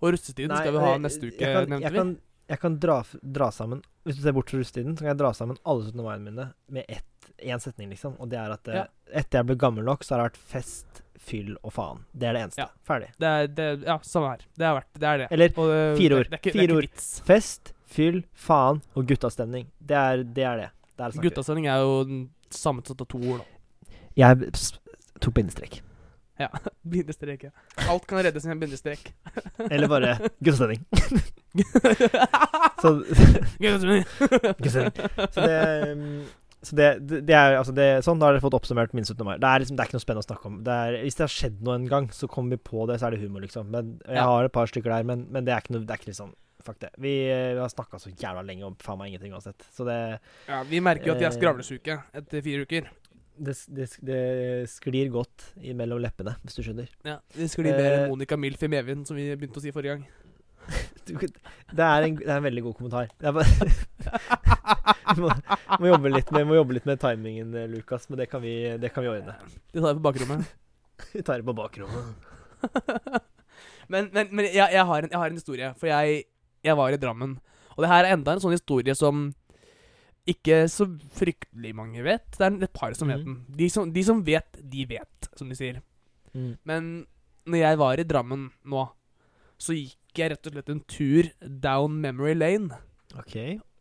Og russetiden Nei, skal vi ha neste uke, jeg kan, nevnte jeg vi. kan, jeg kan dra, dra sammen Hvis du ser bort fra russetiden, så kan jeg dra sammen alle 17. mai-ene mine med ett, én setning, liksom. Og det er at eh, Ja. etter jeg ble gammel nok, så har det vært fest, fyll og faen. Det er det eneste. Ja. Ferdig. Det er, det, ja, samme her. Det har vært Det er det. Eller Og, øh, fire ord. Det ikke, Fire ord. fest, fyll, faen og guttastemning. Det er det. Er det. er vi. Guttasending er jo sammensatt av to ord, da. Jeg tok bindestrek. Ja. Bindestrek. ja. Alt kan reddes med en bindestrek. Eller bare guttastemning. Så, så det um, så det, det, er altså det, Sånn, da har dere fått oppsummert min 17. mai. Det er liksom, det er ikke noe spennende å snakke om. Det er, hvis det har skjedd noe en gang, så kommer vi på det, så er det humor, liksom. Men Jeg har et par stykker der, men, men det er ikke noe Det er ikke liksom Fuck det. Vi, eh, vi har snakka så jævla lenge om faen meg ingenting uansett. Så det Ja, vi merker jo at de er Eh, skravlesyke etter fire uker. Det, det, det sklir godt mellom leppene, hvis du skjønner. Ja, Det sklir mer Eh, enn Monica Milf i Mevin, som vi begynte å si forrige gang. Du, det, er en, det er en veldig god kommentar. Det er bare, vi må, må, jobbe litt med, må jobbe litt med timingen, eh, Lukas, men det kan vi, det kan vi ordne. Det tar det på bakrommet. Vi tar det på bakrommet. Men, men, men jeg, jeg, har en, jeg har en historie, for jeg, jeg var i Drammen. Og det her er enda en sånn historie som ikke så fryktelig mange vet. Det er et par som vet Mhm. den. De som, de som vet, de vet, som de sier. Mm. Men når jeg var i Drammen nå, så gikk jeg rett og slett en tur down memory lane. OK.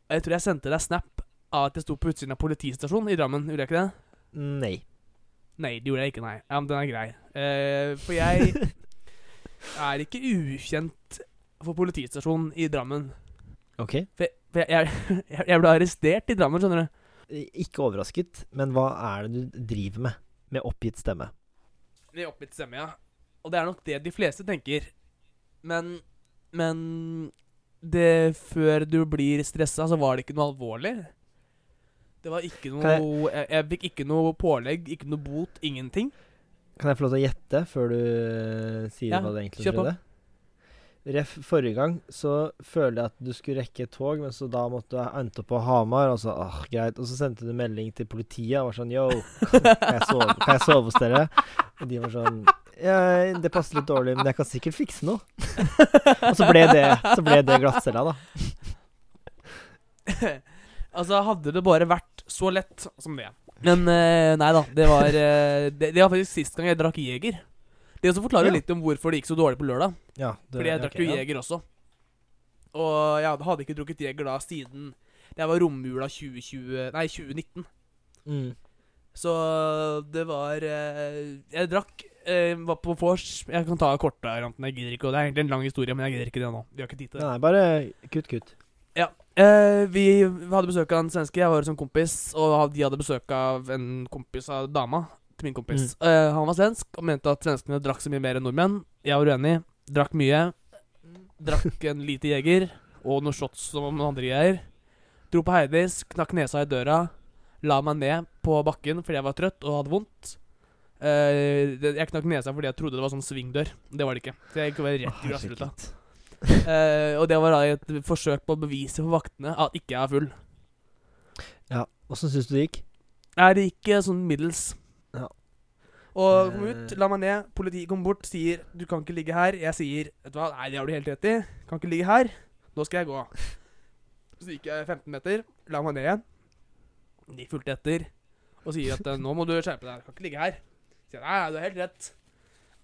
Og jeg tror jeg sendte deg snap av at jeg sto på utsiden av politistasjonen i Drammen. Gjorde jeg ikke det? Nei. Nei, det gjorde jeg ikke, nei. Ja, men den er grei. Uh, for jeg er ikke ukjent for politistasjonen i Drammen. OK. For for jeg, jeg, jeg ble arrestert i Drammen, skjønner du. Ikke overrasket, men hva er det du driver med med oppgitt stemme? Med oppgitt stemme, ja. Og det er nok det de fleste tenker. Men Men det før du blir stressa, så var det ikke noe alvorlig. Det var ikke noe jeg, jeg fikk ikke noe pålegg, ikke noe bot, ingenting. Kan jeg få lov til å gjette før du eh, sier Ja, hva det egentlig skjedde? Ref forrige gang så følte jeg at du skulle rekke et tog, men så da måtte du endte opp på Hamar, og så åh, greit. Og så sendte du melding til politiet og var sånn yo, kan jeg sove, kan jeg sove hos dere? Og de var sånn ja, det passer litt dårlig, men jeg kan sikkert fikse noe. og så ble det, så ble det glattcella, da. altså, hadde det bare vært så lett som det. Men uh, nei da, det var uh, det, det var faktisk sist gang jeg drakk Jeger. Det også forklarer Ja. litt om hvorfor det gikk så dårlig på lørdag. Ja, det, Fordi jeg drakk jo ja. Jeger også. Og jeg hadde ikke drukket Jeger da siden Det var romjula 2020 Nei, 2019. Mm. Så det var eh, Jeg drakk eh, Var på vors Jeg kan ta kortvarianten, jeg gidder ikke. Og det er egentlig en lang historie, men jeg gidder ikke det nå. Vi har ikke tid til det. Nei, bare kutt, kutt. Eh, vi hadde besøk av en svenske. Jeg var som kompis, og de hadde besøk av en kompis av dama til min kompis. Eh, han var svensk og mente at svenskene drakk så mye mer enn nordmenn. Jeg var uenig. Drakk mye. Drakk en lite Jeger og noen shots som noen andre greier. Dro på Heidis, knakk nesa i døra. La meg ned på bakken fordi jeg var trøtt og hadde vondt. Uh, jeg knakk nesa fordi jeg trodde det var sånn svingdør. Det var det ikke. Så jeg gikk bare rett i glassruta. herregud. Eh, og det var da et forsøk på å bevise for vaktene at ikke jeg er full. Ja, Åssen syns du det gikk? Nei, det gikk sånn middels. Og kom ut, la meg ned. Politiet kommer bort, sier 'du kan ikke ligge her'. Jeg sier 'vet du hva, nei, det har du helt rett i. Kan ikke ligge her. Nå skal jeg gå'. Så gikk jeg 15 meter, la meg ned igjen. De fulgte etter og sier at 'nå må du skjerpe deg, kan ikke ligge her'. Sier jeg, nei, du har helt rett.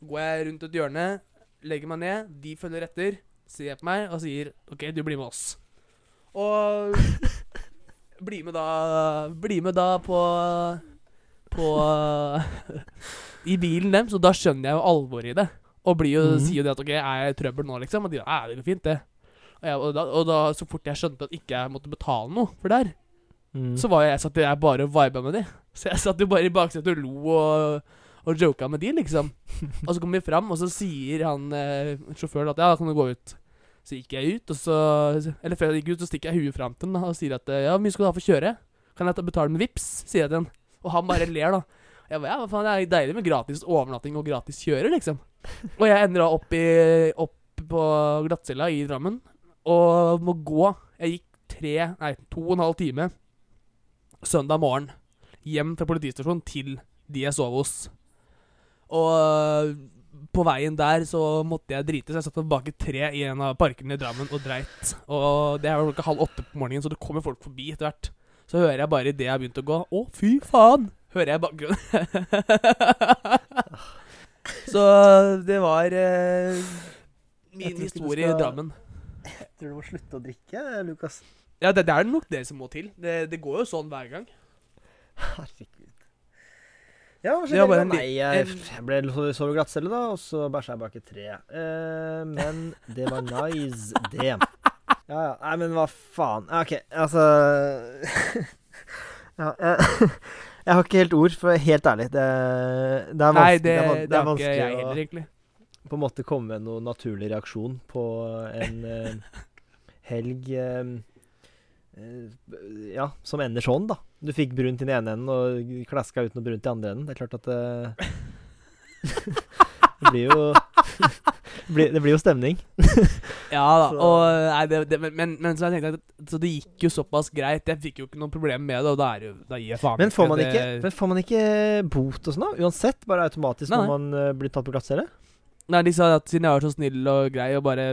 Går jeg rundt et hjørne, legger meg ned, de følger etter, ser på meg og sier 'OK, du blir med oss'. Og bli med da Bli med da på På I bilen deres, og da skjønner jeg jo alvoret i det. Og blir jo, mm. sier jo det at OK, er jeg i trøbbel nå, liksom? Og de ja, det går fint, det. Og, jeg, og, da, og da, så fort jeg skjønte at ikke jeg måtte betale noe for det her, Mm. så var jeg satt jeg bare og viba med de. Så jeg satt jo bare i baksetet og lo og, og joka med de, liksom. Og så kommer vi fram, og så sier han eh, sjåføren at ja, da kan du gå ut. Så gikk jeg ut, og så Eller før jeg gikk ut, så stikker jeg huet fram til den da, og sier at ja, hvor mye skal du ha for å kjøre? Kan jeg ta betale med vips? sier jeg til han. Og han bare ler, da. Jeg bare, ja, faen, det er deilig med gratis overnatting og gratis kjøre, liksom. Og jeg ender da opp, i, opp på glattcella i Drammen og må gå. Jeg gikk tre, nei, to og en halv time søndag morgen hjem fra politistasjonen til de jeg sov hos. Og øh, på veien der så måtte jeg drite, så jeg satt bak et tre i en av parkene i Drammen og dreit. Og det er jo klokka halv åtte på morgenen, så det kommer folk forbi etter hvert. Så hører jeg bare idet jeg har begynt å gå Å, fy faen! Hører jeg i bakgrunnen. så det var eh, min historie skal, i Drammen. Drammen. Tror du må slutte å drikke, Lukas? Ja, det, det er nok det som må til. Det, det går jo sånn hver gang. Herregud. Ja, hva skjedde? bare en jeg, ble så glattcelle, da, og så bæsja jeg bak et tre. Eh, men det var nice, det. Ja, ja. Nei, men hva faen. OK, altså Ja, jeg, jeg har ikke helt ord, for helt ærlig. Det, det er Nei, vanskelig, det, det er, det, er har ikke vanskelig jeg heller, egentlig. på en måte komme med noen naturlig reaksjon på en eh, helg eh, eh, Ja, som ender sånn, da. Du fikk brunt i den ene enden og klaska ut noe brunt i andre enden. Det er klart at det Det blir jo det blir, det blir jo stemning. Ja da, Så- og nei, det, det, men, men, så jeg tenkte at Så det gikk jo såpass greit. Jeg fikk jo ikke noe problem med det, og da, er jo, da gir jeg faen. Men får man det, ikke, men får man ikke bot og sånn, da? Uansett? Bare automatisk Nei, når man uh, blir tatt på glattcelle? Nei, de sa at siden jeg var så snill og grei og bare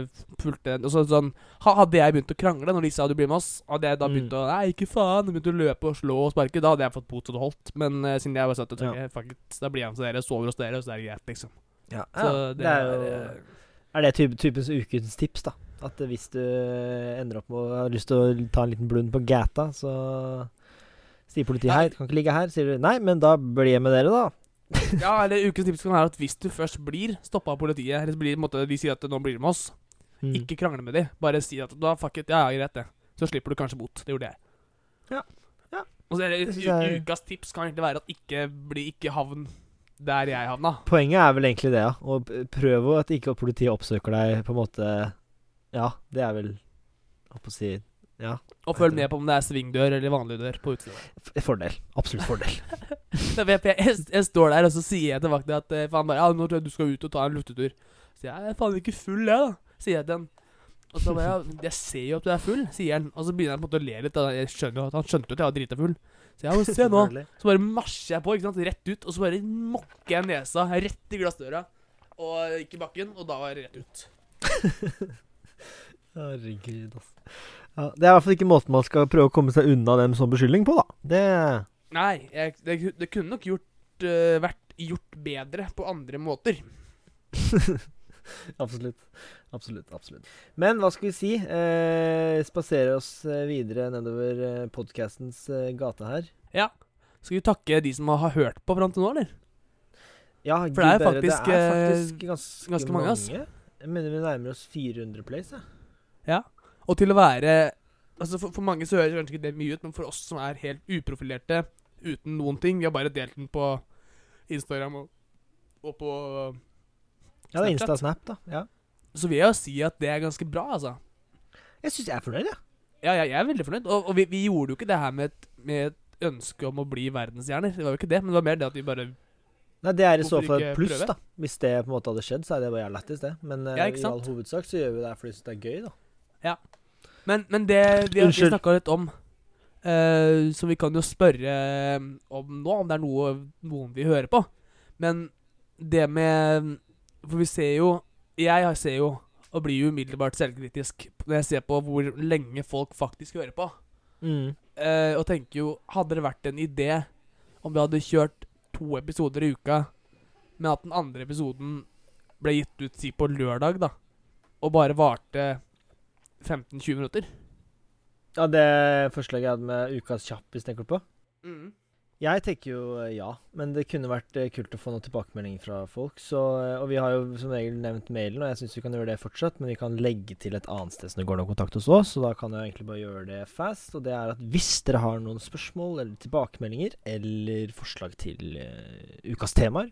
fulgte og så, sånn, Hadde jeg begynt å krangle når de sa du blir med oss, hadde jeg da Mm. begynt å Nei, ikke faen. Begynt å løpe og slå og sparke. Da hadde jeg fått bot så det holdt. Men uh, siden jeg bare satt og Ja. fuck it, da blir jeg med dere, sover hos dere, og så er det greit, liksom. Ja, Så det, Det er er, jo eh, Er det type, typens ukens tips, da? At eh, hvis du ender opp med å ha lyst til å ta en liten blund på gata, så sier politiet hei, du kan ikke ligge her. Sier du nei, men da blir jeg med dere, da. Ja, eller ukens tips kan være at hvis du først blir stoppa av politiet, eller blir, måtte, de sier at nå blir du med oss, Mm. ikke krangle med dem. Bare si at da fuck it, ja, ja, greit det. Så slipper du kanskje bot. Det gjorde jeg. Ja. Ja. Og så er det, Det ukas tips kan egentlig være at ikke bli ikke havn der jeg havna. Poenget er vel egentlig det, ja. Og prøv at ikke politiet oppsøker deg, på en måte Ja, det er vel holdt på å si Ja. Og følg med på om det er svingdør eller vanlig dør på utsida. Fordel. Absolutt fordel. Jeg, jeg, jeg, står der, og så sier jeg til vakta at eh, faen bare, ja, nå tror jeg du skal ut og ta en luftetur. Så jeg er faen ikke full, jeg, da. Sier jeg til han. Og så bare, jeg ser jo at du er full, sier han. Og så begynner han på en måte å le litt. Da. Jeg skjønner jo at Han skjønte at jeg var drita full. Så jeg, må se nå. Så bare marsjer jeg på, ikke sant, rett ut. Og så bare mokker jeg nesa rett i glassdøra. Og ikke i bakken. Og da var jeg rett ut. Herregud, altså. Ja, det er i hvert fall ikke måten man skal prøve å komme seg unna dem som beskyldning på, da. Det Nei, jeg, det, det kunne nok gjort, uh, vært gjort bedre på andre måter. Absolutt. Absolutt. absolutt. Men hva skal vi si? Eh, spasere oss eh, videre nedover eh, podkastens eh, gate her. Ja. Skal vi takke de som har hørt på fram til nå, eller? Ja, For det er faktisk, det er faktisk ganske, ganske mange, mange. Jeg mener vi nærmer oss 400 plays, jeg. Og til å være Altså for, for mange så høres kanskje ikke det mye ut, men for oss som er helt uprofilerte uten noen ting Vi har bare delt den på Instagram og, og på Ja, det er Snapchat. Insta Snap, da. Ja. Så vil jeg jo si at det er ganske bra, altså. Jeg syns jeg er fornøyd, jeg. Ja, ja, jeg er veldig fornøyd. Og, og vi, vi gjorde jo ikke det her med et, med et ønske om å bli verdensstjerner. Det var jo ikke det, men det var mer det at vi bare Nei, Det er i så fall et pluss, prøve? da. Hvis det på en måte hadde skjedd, så er det bare lættis, det. Men eh, Ja, i all hovedsak så gjør vi det fordi vi det er gøy, da. Men, men det vi har snakka litt om uh, Så vi kan jo spørre eh, om nå, om det er noe noen vil høre på. Men det med For vi ser jo Jeg ser jo, og blir jo umiddelbart selvkritisk når jeg ser på hvor lenge folk faktisk hører på. Mm. Eh, og tenker jo Hadde det vært en idé om vi hadde kjørt to episoder i uka, men at den andre episoden ble gitt ut si på lørdag, da, og bare varte 15-20 minutter? Ja, det forslaget jeg hadde med ukas kjappis, tenker du på? Jeg tenker jo eh, ja, men det kunne vært eh, kult å få noen tilbakemeldinger fra folk. Så, eh, og vi har jo som regel nevnt mailen, og jeg syns vi kan gjøre det fortsatt. Men vi kan legge til et annet sted som det går an å kontakte oss. Så da kan jeg egentlig bare gjøre det fast. Og det er at hvis dere har noen spørsmål eller tilbakemeldinger eller forslag til uh, ukas temaer,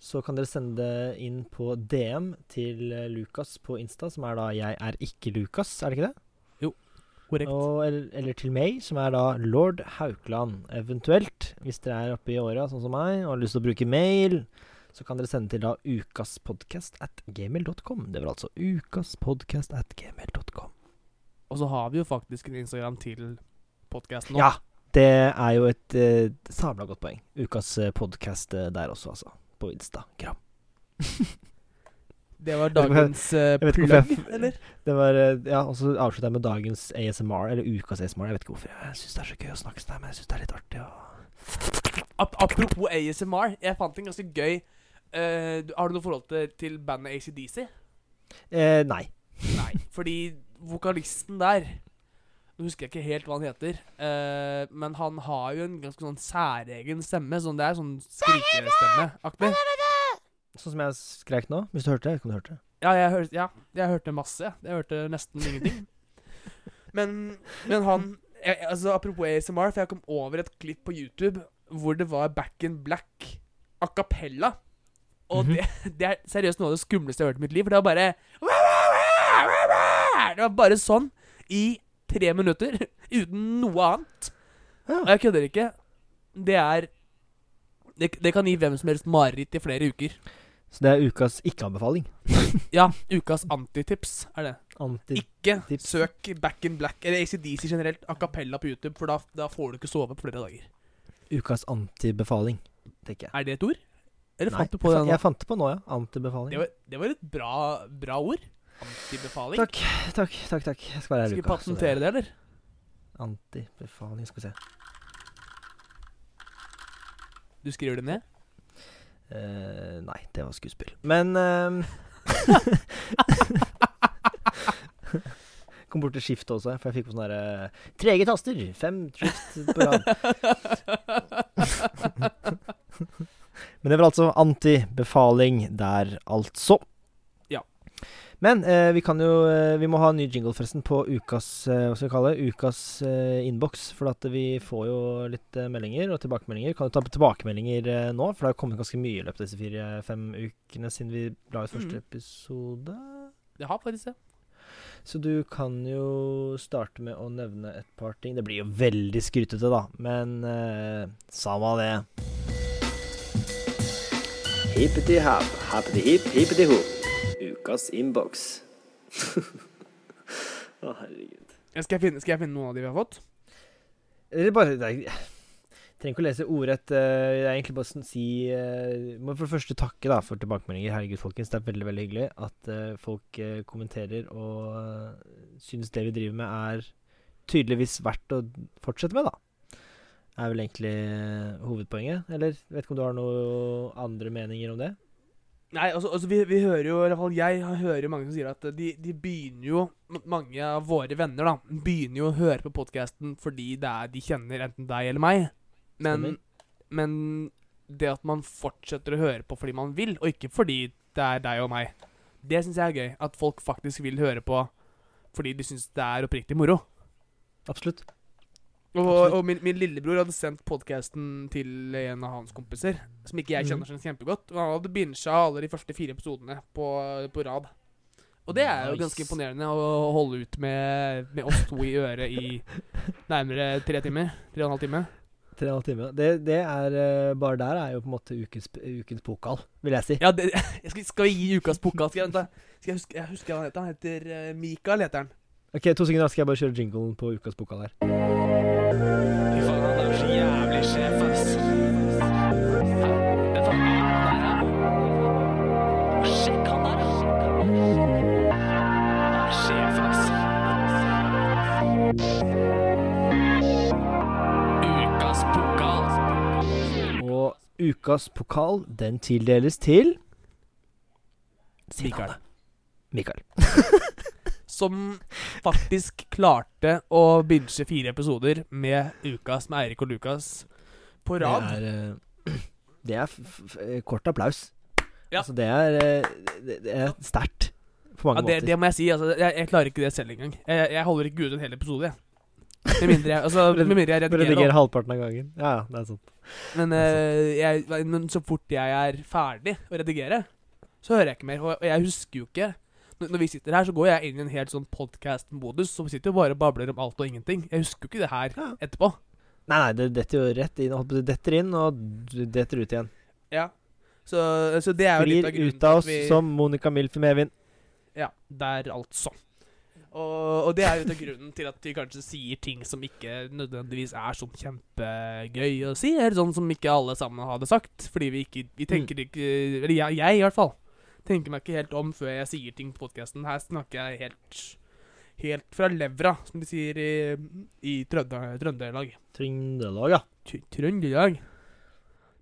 så kan dere sende det inn på DM til Lukas på Insta, som er da 'jeg er ikke Lukas', er det ikke det? Korrekt. Og, eller, eller til meg, som er da lord Haukeland. Eventuelt, hvis dere er oppe i åra, sånn som meg, og har lyst til å bruke mail, så kan dere sende til da ukaspodcast at gmail.com. Det var altså ukaspodcast at gmail.com. Og så har vi jo faktisk en Instagram til podkasten nå. Ja, det er jo et eh, sabla godt poeng. Ukas uh, podkast der også, altså. På Instagram. Det var dagens uh, plugg, eller? Det var uh, Ja, og så avslutter jeg med dagens ASMR, eller ukas ASMR. Jeg vet ikke hvorfor. Jeg syns det er så gøy å snakke sånn, her, men jeg syns det er litt artig å Ap apropos ASMR, jeg fant en ganske gøy uh, Har du noe forhold til, til bandet ACDC? eh, Nei. Nei. Fordi vokalisten der Nå husker jeg ikke helt hva han heter, uh, men han har jo en ganske sånn særegen stemme. Sånn, det er sånn skrikestemmeaktig. Sånn som jeg skreik nå. Hvis du hørte det. Kan du hørte det. Ja, jeg hørte, ja, jeg hørte masse. jeg. Hørte nesten ingenting. Men, men han jeg, altså Apropos ASMR, for jeg kom over et klipp på YouTube hvor det var Back in Black a cappella. Og Mhm. det, det er seriøst noe av det skumleste jeg har hørt i mitt liv. For det var bare Det var bare sånn i tre minutter, uten noe annet. Ja. Og jeg kødder ikke. Det er det, det kan gi hvem som helst mareritt i flere uker. Så det er ukas ikke-anbefaling. Ja, ukas antitips er det. Anti... Ikke Tips. søk Back in Black eller ACDC generelt a cappella på YouTube, for da, da får du ikke sove på flere dager. Ukas antibefaling, tenker jeg. Er det et ord? Eller Nei, fant du på det nå? jeg fant det på nå, ja. Antibefaling. Det var, det var et bra, bra ord. Antibefaling. Takk, takk, takk. takk. Jeg skal være her i vi Skal vi patentere det, eller? Antibefaling, skal vi se. Du skriver det ned? Eh, nei, det var skuespill. Men ehm, Kom bort til skiftet også, for jeg fikk på sånne der, uh, trege taster. Fem skift på rad. Men det var altså antibefaling der, altså. Men eh, vi kan jo eh, Vi må ha en ny jingle, forresten, på ukas eh, Hva skal vi kalle det? Ukas eh, innboks. For at vi får jo litt eh, meldinger og tilbakemeldinger. Kan du ta tilbakemeldinger eh, nå? For det har kommet ganske mye i løpet av disse fire-fem ukene siden vi la ut første Mhm. episode. Det har faktisk det. Så du kan jo starte med å nevne et par ting. Det blir jo veldig skrytete, da, men eh, samme det. Hippeti happ, happeti hipp, hippeti hopp. Ukas innboks. Å, herregud. Skal jeg, finne, skal jeg finne noen av de vi har fått? Eller bare det er, Jeg trenger ikke å lese ordrett. eh, Jeg er egentlig bare sånn si eh, Må for det første takke da for tilbakemeldinger. Herregud, folkens. Det er veldig veldig hyggelig at eh, folk kommenterer og synes det vi driver med, er tydeligvis verdt å fortsette med, da. Er vel egentlig hovedpoenget. Eller vet ikke om du har noen andre meninger om det? Nei, altså, altså vi, vi hører jo, i hvert fall jeg hører jo mange som sier at de, de begynner jo Mange av våre venner da begynner jo å høre på podkasten fordi det er de kjenner enten deg eller meg. Men, men det at man fortsetter å høre på fordi man vil, og ikke fordi det er deg og meg, det syns jeg er gøy. At folk faktisk vil høre på fordi de syns det er oppriktig moro. Absolutt. Og, og min, min lillebror hadde sendt podkasten til en av hans kompiser, som ikke jeg Mhm. kjenner sånn kjempegodt. Og han hadde bincha alle de første fire episodene på, på rad. Og det er jo Nice. ganske imponerende å holde ut med, med oss to i øret i nærmere tre timer. Tre og en halv time. Tre og en halv time. Det, det er eh, Bare der er jo på en måte ukens, ukens pokal, vil jeg si. Ja, det, jeg skal, skal vi gi ukas pokal? Skal jeg, vente, skal jeg, huske, jeg husker hva han heter. Han heter eh, Mikael, heter han. Ok, To sekunder, skal jeg bare kjøre jinglen på ukas pokal her. Fy faen, han er så jævlig sjef, ass. Hvem faen er han der, da? Sjekk han der, da. Er sjef, ass. Ukas pokal. Og ukas pokal, den tildeles til Mikael. Mikael. Som faktisk klarte å binche fire episoder med Ukas med Eirik og Lukas på Det rad. er, eh, det er f f f kort applaus. Ja. Altså, det er, eh, det, det er sterkt på mange Ja, det, måter. det må jeg si. Altså, jeg, jeg klarer ikke det selv engang. Jeg, jeg holder ikke ut en hel episode, jeg. Med mindre jeg, altså, med mindre jeg redigerer. redigerer. halvparten av gangen. Ja, ja, det er sant. Men, uh, jeg, men så fort jeg er ferdig å redigere, så hører jeg ikke mer. Og jeg husker jo ikke når, vi sitter her, så går jeg inn i en helt sånn podkast-modus som sitter og bare babler om alt og ingenting. Jeg husker jo ikke det her Ja. etterpå. Nei, nei, det detter jo rett inn. si, Detter inn, og detter ut igjen. Ja. Så, så det er jo litt av grunnen ut av oss vi som Monica Milf i Mevin Ja, der altså. Og, og det er jo til grunnen til at vi kanskje sier ting som ikke nødvendigvis er sånn kjempegøy å si, eller sånn som ikke alle sammen hadde sagt. Fordi vi ikke Vi tenker ikke Eller jeg, jeg i hvert fall. Tenker meg ikke helt om før jeg sier ting på podkasten. Her snakker jeg helt Helt fra levra, som de sier i, i Trøndelag. Trøndelag, ja. Tr- Trøndelag.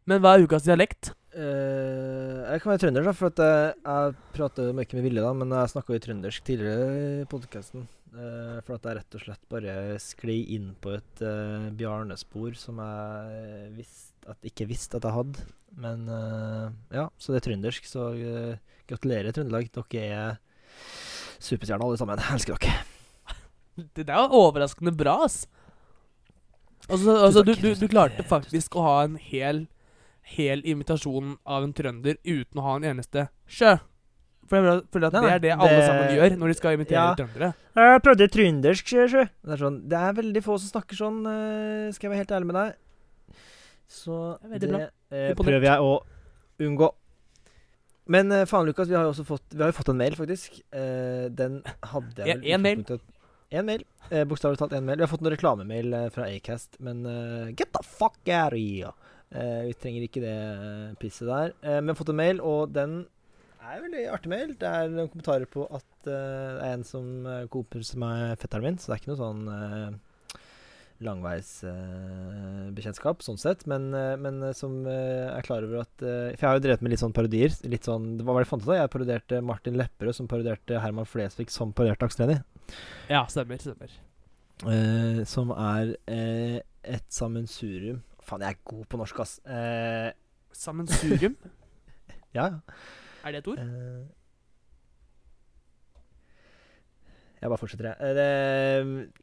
Men hva er ukas dialekt? Uh, jeg kan være trønder, da, for at jeg, jeg prater ikke med Ville, da, men jeg snakka jo trøndersk tidligere i podkasten. for at jeg rett og slett bare sklei inn på et uh, bjarnespor som jeg visst, at, ikke visste at jeg hadde. Men uh, ja, så det er trøndersk. Så uh, gratulerer, Trøndelag. Dere er superstjerner alle sammen. Jeg elsker dere. Det der var overraskende bra, ass. Altså, altså du, du, du klarte faktisk å ha en hel Hel imitasjon av en trønder uten å ha en eneste sjø. For jeg føler- at Nei, det er det alle det- sammen gjør når de skal imitere Ja. trøndere. Jeg prøvde trøndersk, sjø. Det er sånn Det er veldig få som snakker sånn, eh, skal jeg være helt ærlig med deg. Så Det det eh, prøver jeg å unngå. Men eh, faen, Lukas, vi har jo også fått Vi har jo fått en mail, faktisk. Eh, den hadde jeg En- vel Én mail? En mail. Eh, Bokstavelig talt en mail. Vi har fått en reklamemail fra Acast, men get the fuck out of here! Eh, vi trenger ikke det pisset der. Eh, men vi har fått en mail, og den er en veldig artig mail. Det er noen kommentarer på at det er en som uh, som er fetteren min, så det er ikke noe sånn uh, langveisbekjentskap sånn sett, men, uh, men eh, som uh, er klar over at For jeg har jo drevet med litt sånn parodier. Litt sånn, Hva var det jeg fant ut av? Jeg parodierte Martin Lepperød, som parodierte Herman Flesvig, som parodierte Aksel Ja, stemmer. stemmer. Som er et sammensurium Faen, jeg er god på norsk, ass. Sammensurium, ja. er det et ord? Eh, jeg bare fortsetter, jeg. Eh, det,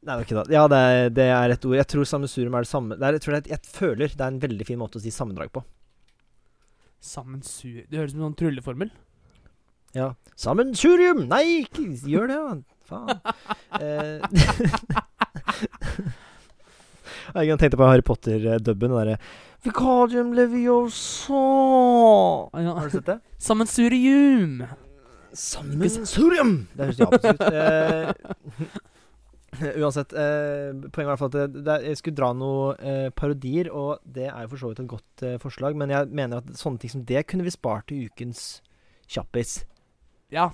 nei, det er ikke det, er- det er et ord. Jeg tror sammensurium er det samme det er, jeg, tror det er, jeg føler det er en veldig fin måte å si sammendrag på. Sammensur... Det høres ut som en sånn trylleformel. Ja. Sammensurium! Nei, ikke gjør det, da. Faen. Eh, Jeg tenkte på Harry Potter-dubben. Den derre Leviosa Har du sett det? Sammensurium! Sammensurium! Det høres japansk ut. Uh, uansett, uh, poenget var i hvert fall at det, det, jeg skulle dra noen uh, parodier, og det er jo for så vidt et godt eh, forslag, men jeg mener at sånne ting som det kunne vi spart til ukens kjappis. Ja.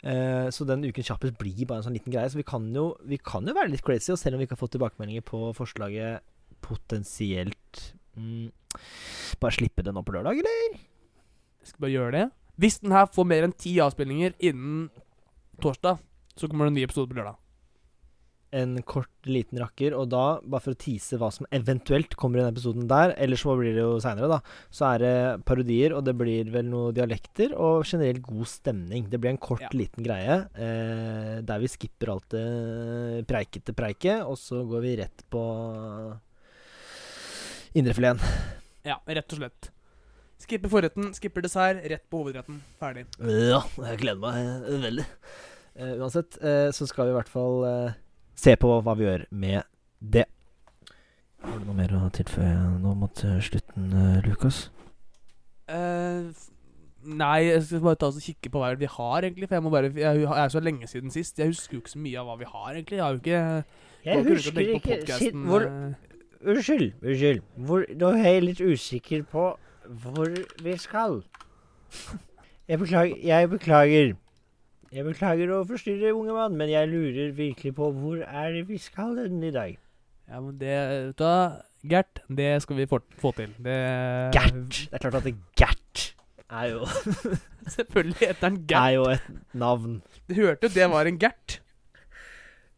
Eh, så den ukens kjappis blir bare en sånn liten greie. Så vi kan, jo, vi kan jo være litt crazy, og selv om vi ikke har fått tilbakemeldinger på forslaget potensielt mm, Bare slippe det nå på lørdag, eller? Jeg skal bare gjøre det. Hvis den her får mer enn ti avspillinger innen torsdag, så kommer det en ny episode på lørdag. En kort, liten rakker, og da, bare for å tease hva som eventuelt kommer i den episoden der, eller så blir det jo seinere, da, så er det parodier, og det blir vel noen dialekter, og generelt god stemning. Det blir en kort, Ja. liten greie eh, der vi skipper alt det preikete preiket, og så går vi rett på indrefileten. Ja, rett og slett. Skipper forretten, skipper dessert, rett på hovedretten. Ferdig. Ja, jeg gleder meg eh, veldig. Uh, uansett, uh, så skal vi i hvert fall uh, se på hva vi gjør med det. Har du noe mer å tilføye nå mot slutten, eh, Lukas? Nei, jeg skal bare ta oss og kikke på hva vi har, egentlig. For jeg må bare Jeg jeg er så lenge siden sist. Jeg husker jo ikke så mye av hva vi har, egentlig. Jeg har jo ikke Jeg husker ikke ikke eh, Unnskyld, unnskyld. Hvor, nå er jeg litt usikker på hvor vi skal. Jeg beklager, jeg beklager. Jeg beklager å forstyrre, unge mann, men jeg lurer virkelig på hvor er det vi skal den i dag? Ja, men det hva, Gert, det skal vi få, få til. Det Gert. Det er klart at det Gert er jo, Selvfølgelig heter han Gert. er jo et navn. Du hørte jo det var en Gert.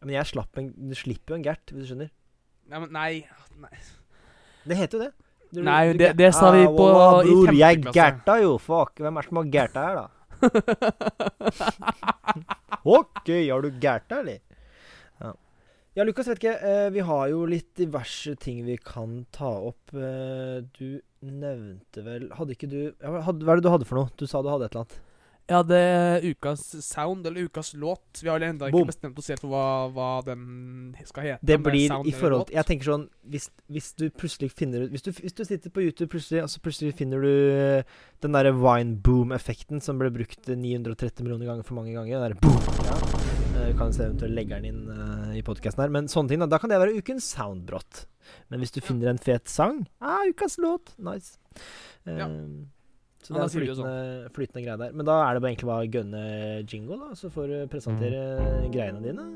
Men jeg slapp en, du slipper jo en Gert, hvis du skjønner. Nei, men nei, nei. Det heter jo det. Du- Nei, du det- det sa vi Ah, på- wallah, i bror, Jeg gærta jo, fuck. Hvem er det som har Gerta her, da? Ok, har du Gerta, eller? Ja. ja, Lukas, vet ikke. eh, vi har jo litt diverse ting vi kan ta opp. Eh, du nevnte vel Hadde ikke du Hva er det du hadde for noe? Du sa du hadde et eller annet. Jeg hadde ukas sound, eller ukas låt. Vi har vel ennå ikke Boom. bestemt oss helt for hva, hva den skal hete. Det er blir sound i forhold til Jeg tenker sånn Hvis, hvis du plutselig finner ut hvis du, hvis du sitter på YouTube plutselig, og så plutselig finner du eh, den derre wine boom-effekten som ble brukt 930 millioner ganger for mange ganger. Den der boom. Ja. Du kan se eventuelt legge den inn uh, i podkasten her. Men sånne ting, da, da kan det være ukens soundbrott. Men hvis du finner en fet sang ah, Ukas låt! Nice. Uh, Ja. Så det er vi flytende, flytende greie der. Men da er det bare egentlig bare å gønne jingle, da, så får du presentere greiene dine.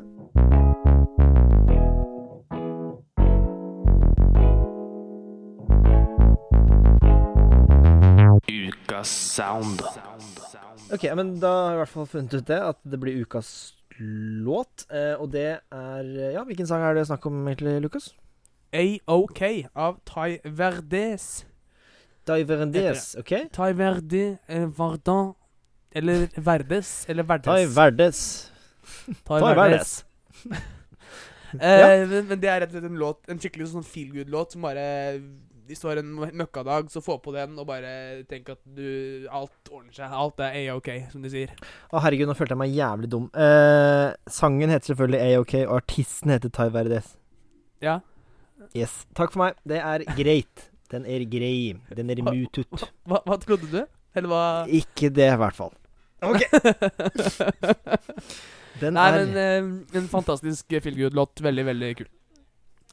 Ukas sound. Ok, men da har jeg i hvert fall funnet ut det, at det blir ukas låt. Eh, og det er Ja, hvilken sang er det snakk om egentlig, Lukas? AOK av Ty Verdes. Diverendes, OK? Ty Verdi eh, Vardan Eller Verdes. Eller Verdes. Tai Verdes. Ty Tai Verdes. Eh, men, men det er rett og slett en låt En skikkelig sånn feel good-låt som bare Hvis du har en møkkadag, så få på den og bare tenk at du Alt ordner seg. Alt er A-OK, som de sier. Å, herregud, nå følte jeg meg jævlig dum. Eh, sangen heter selvfølgelig AOK, og artisten heter Tai Verdes. Ja. Yes. Takk for meg. Det er greit. Den er grei. Den er mutut. Hva, hva trodde du? Eller hva Ikke det, i hvert fall. OK. Den Nei, er men uh, en fantastisk feelgood-låt. Veldig, veldig kul.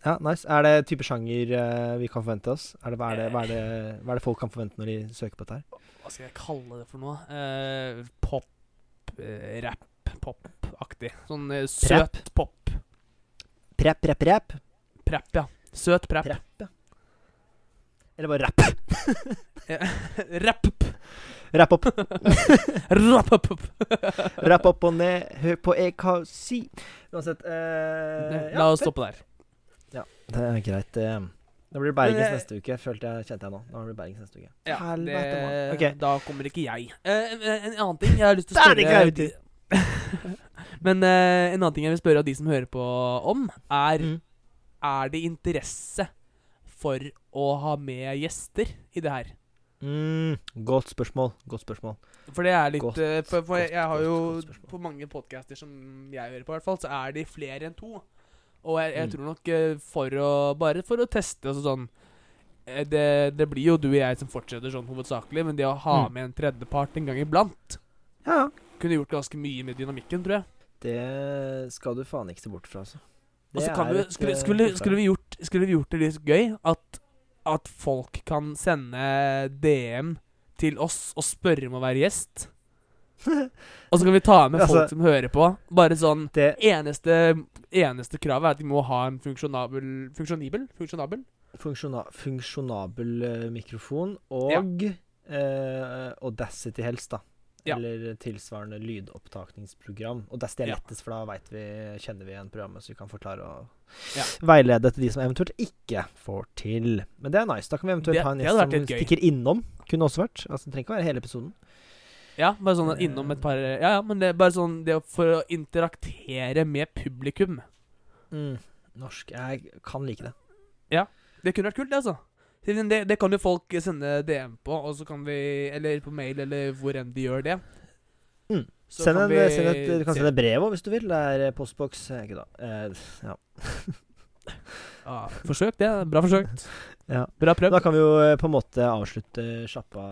Ja, nice. Er det type sjanger uh, vi kan forvente oss? Er det, hva, er det, hva, er det, hva er det folk kan forvente når de søker på dette her? Hva skal jeg kalle det for noe? Uh, pop, rap, pop-aktig. Sånn søt pop. Prep, prep, prep. Prep, ja. Søt prep. Prep, ja. Eller bare rapp. Rapp. Rapp opp. Rapp opp. Rapp opp og ned. Hør på jeg kan si. Uansett eh, ja, La oss stoppe der. Det er greit. eh. Da blir det Bergens Men, neste uke, følte jeg, kjente jeg nå. Da blir det Bergens neste uke. Ja, Helvete, det, okay. Da kommer ikke jeg. Eh, en, en annen ting jeg har lyst til å spørre Men eh, en annen ting jeg vil spørre av de som hører på om, er Mm. Er det interesse for å ha med gjester i det her? Mm, godt spørsmål. Godt spørsmål. For det er litt Godt, uh, For, for godt, jeg har godt, jo. På mange podcaster som jeg hører på, i hvert fall, så er de flere enn to. Og jeg, jeg Mm. tror nok eh, for å Bare for å teste altså sånn eh, det, det blir jo du og jeg som fortsetter sånn hovedsakelig, men det å ha Mm. med en tredjepart en gang iblant Ja, kunne gjort ganske mye med dynamikken, tror jeg. det skal du faen ikke se bort fra, altså. Vi, skulle, skulle, skulle, vi gjort, skulle vi gjort det litt gøy at, at folk kan sende DM til oss og spørre om å være gjest? Og så kan vi ta med Altså- folk som hører på. Bare sånn det, Eneste, eneste kravet er at de må ha en funksjonabel Funksjonibel? Funksjonabel? funksjona, funksjonabel eh, mikrofon og eh, Audacity helst, da. Ja. Eller tilsvarende lydopptakningsprogram. Og det er Ja. lettest, for da vet vi, kjenner vi igjen programmet, så vi kan forklare og Ja. veilede til de som eventuelt ikke får til. Men det er nice. Da kan vi eventuelt Det- ha en gjest som stikker innom. Kunne også vært. Altså, det trenger ikke være hele episoden. Ja, bare sånn innom et par Ja, ja, men det er bare sånn det for å interaktere med publikum. Mm. Norsk. Jeg kan like det. Ja. Det kunne vært kult, det, altså. Siden Det, det kan jo folk sende DM på, og så kan vi Eller på mail, eller hvor enn de gjør det. Mm. Så Send kan en, vi send et, du kan sende brev òg, hvis du vil. Det er eh, postboks eh, Ikke da. Eh, ja. ah, forsøk, det. Bra forsøkt. Ja. Bra prøvd. Da kan vi jo eh, på en måte avslutte sjappa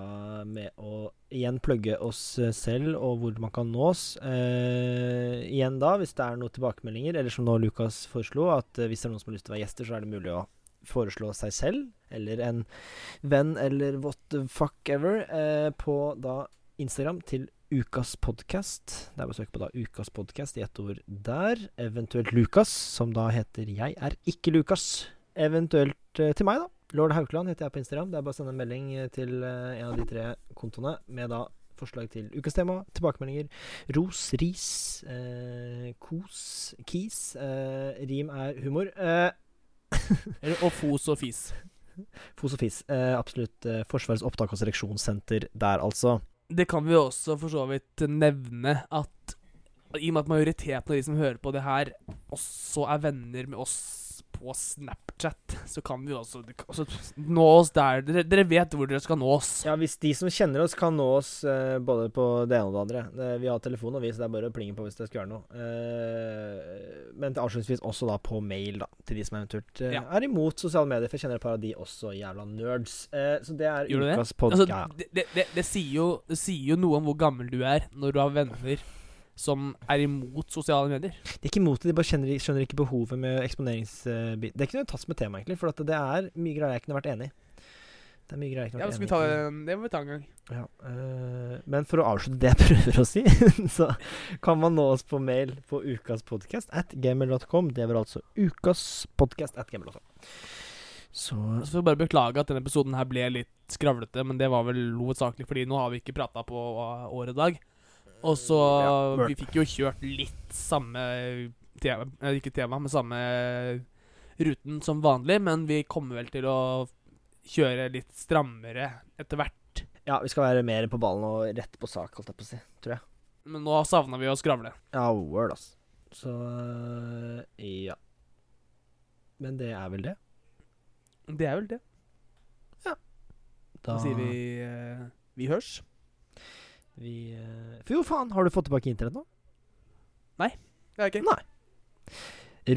med å igjen plugge oss eh, selv og hvor man kan nå oss. Eh, igjen da, hvis det er noen tilbakemeldinger, eller som nå Lukas foreslo, at eh, hvis det er noen som har lyst til å være gjester, så er det mulig å foreslå seg selv, eller en venn, eller what the fuck ever, eh, på da Instagram til Ukas podkast. Det er bare å søke på da Ukas podkast i ett ord der. Eventuelt Lukas, som da heter Jeg er ikke Lukas. Eventuelt eh, til meg, da. Lord Haukeland heter jeg på Instagram. Det er bare å sende en melding eh, til eh, en av de tre kontoene med da forslag til ukas tema, tilbakemeldinger, ros, ris, eh, kos, kis. Eh, rim er humor. Eh, Eller, og fos og fis. fos og fis. Eh, absolutt eh, Forsvarets opptak- og seleksjonssenter der, altså. Det kan vi også for så vidt nevne at i og med at majoriteten av de som hører på det her, også er venner med oss på Snapchat, så kan vi også, også nå oss der. Dere, dere vet hvor dere skal nå oss. Ja, hvis de som kjenner oss, kan nå oss uh, både på det ene og det andre. Det, vi har telefon og vi, så det er bare å plinge på hvis det skal gjøre noe. Uh, men avslutningsvis også da på mail, da, til de som eventuelt uh, Ja. er imot sosiale medier. For jeg kjenner et par av de også jævla nerds. Så det er ukas podkast. Altså, det, det, det, det, sier jo, det sier jo noe om hvor gammel du er når du har venner som er imot sosiale medier. De er ikke imot det, de bare skjønner, skjønner ikke behovet med eksponeringsbit. det er ikke noe tatt som et tema, egentlig, for at det er mye greier jeg kunne vært enig i. Det er mye greier jeg kunne vært ja, enig ta, i. det må vi ta en gang. Ja, øh, men for å avslutte det jeg prøver å si, så kan man nå oss på mail på ukaspodcast at gmail.com. Det var altså ukaspodcast at gmail.com. Så Så får vi bare beklage at denne episoden her ble litt skravlete, men det var vel hovedsakelig fordi nå har vi ikke prata på året i dag. Og så Ja. Vi fikk jo kjørt litt samme tema, eh, ikke tema, men samme ruten som vanlig, men vi kommer vel til å kjøre litt strammere etter hvert. ja, vi skal være mer på ballen og rett på sak, holdt jeg på å si. Tror jeg. Men nå savna vi å skravle. Ja, word, ass. Så øh, ja. Men det er vel det. Det er vel det. Da Da sier vi eh, vi hørs. Vi øh, For jo, faen, har du fått tilbake internett nå? Nei. Det er ikke. Nei.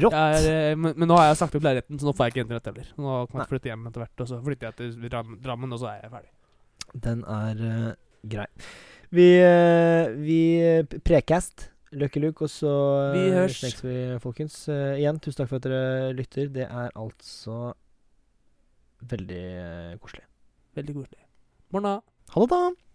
Rått. Jeg er, eh, men, men nå har jeg sagt opp leiligheten, så nå får jeg ikke internett heller. Nå kan jeg flytte hjem etter hvert, og så flytter jeg til Dram Drammen, og så er jeg ferdig. Den er uh, grei. Vi, uh, vi Prekast Lucky Luke, og så Vi eh, hørs. vi, folkens. Uh, igjen, tusen takk for at dere lytter. Det er altså veldig eh, koselig. Veldig koselig. Morna. Ha det, da!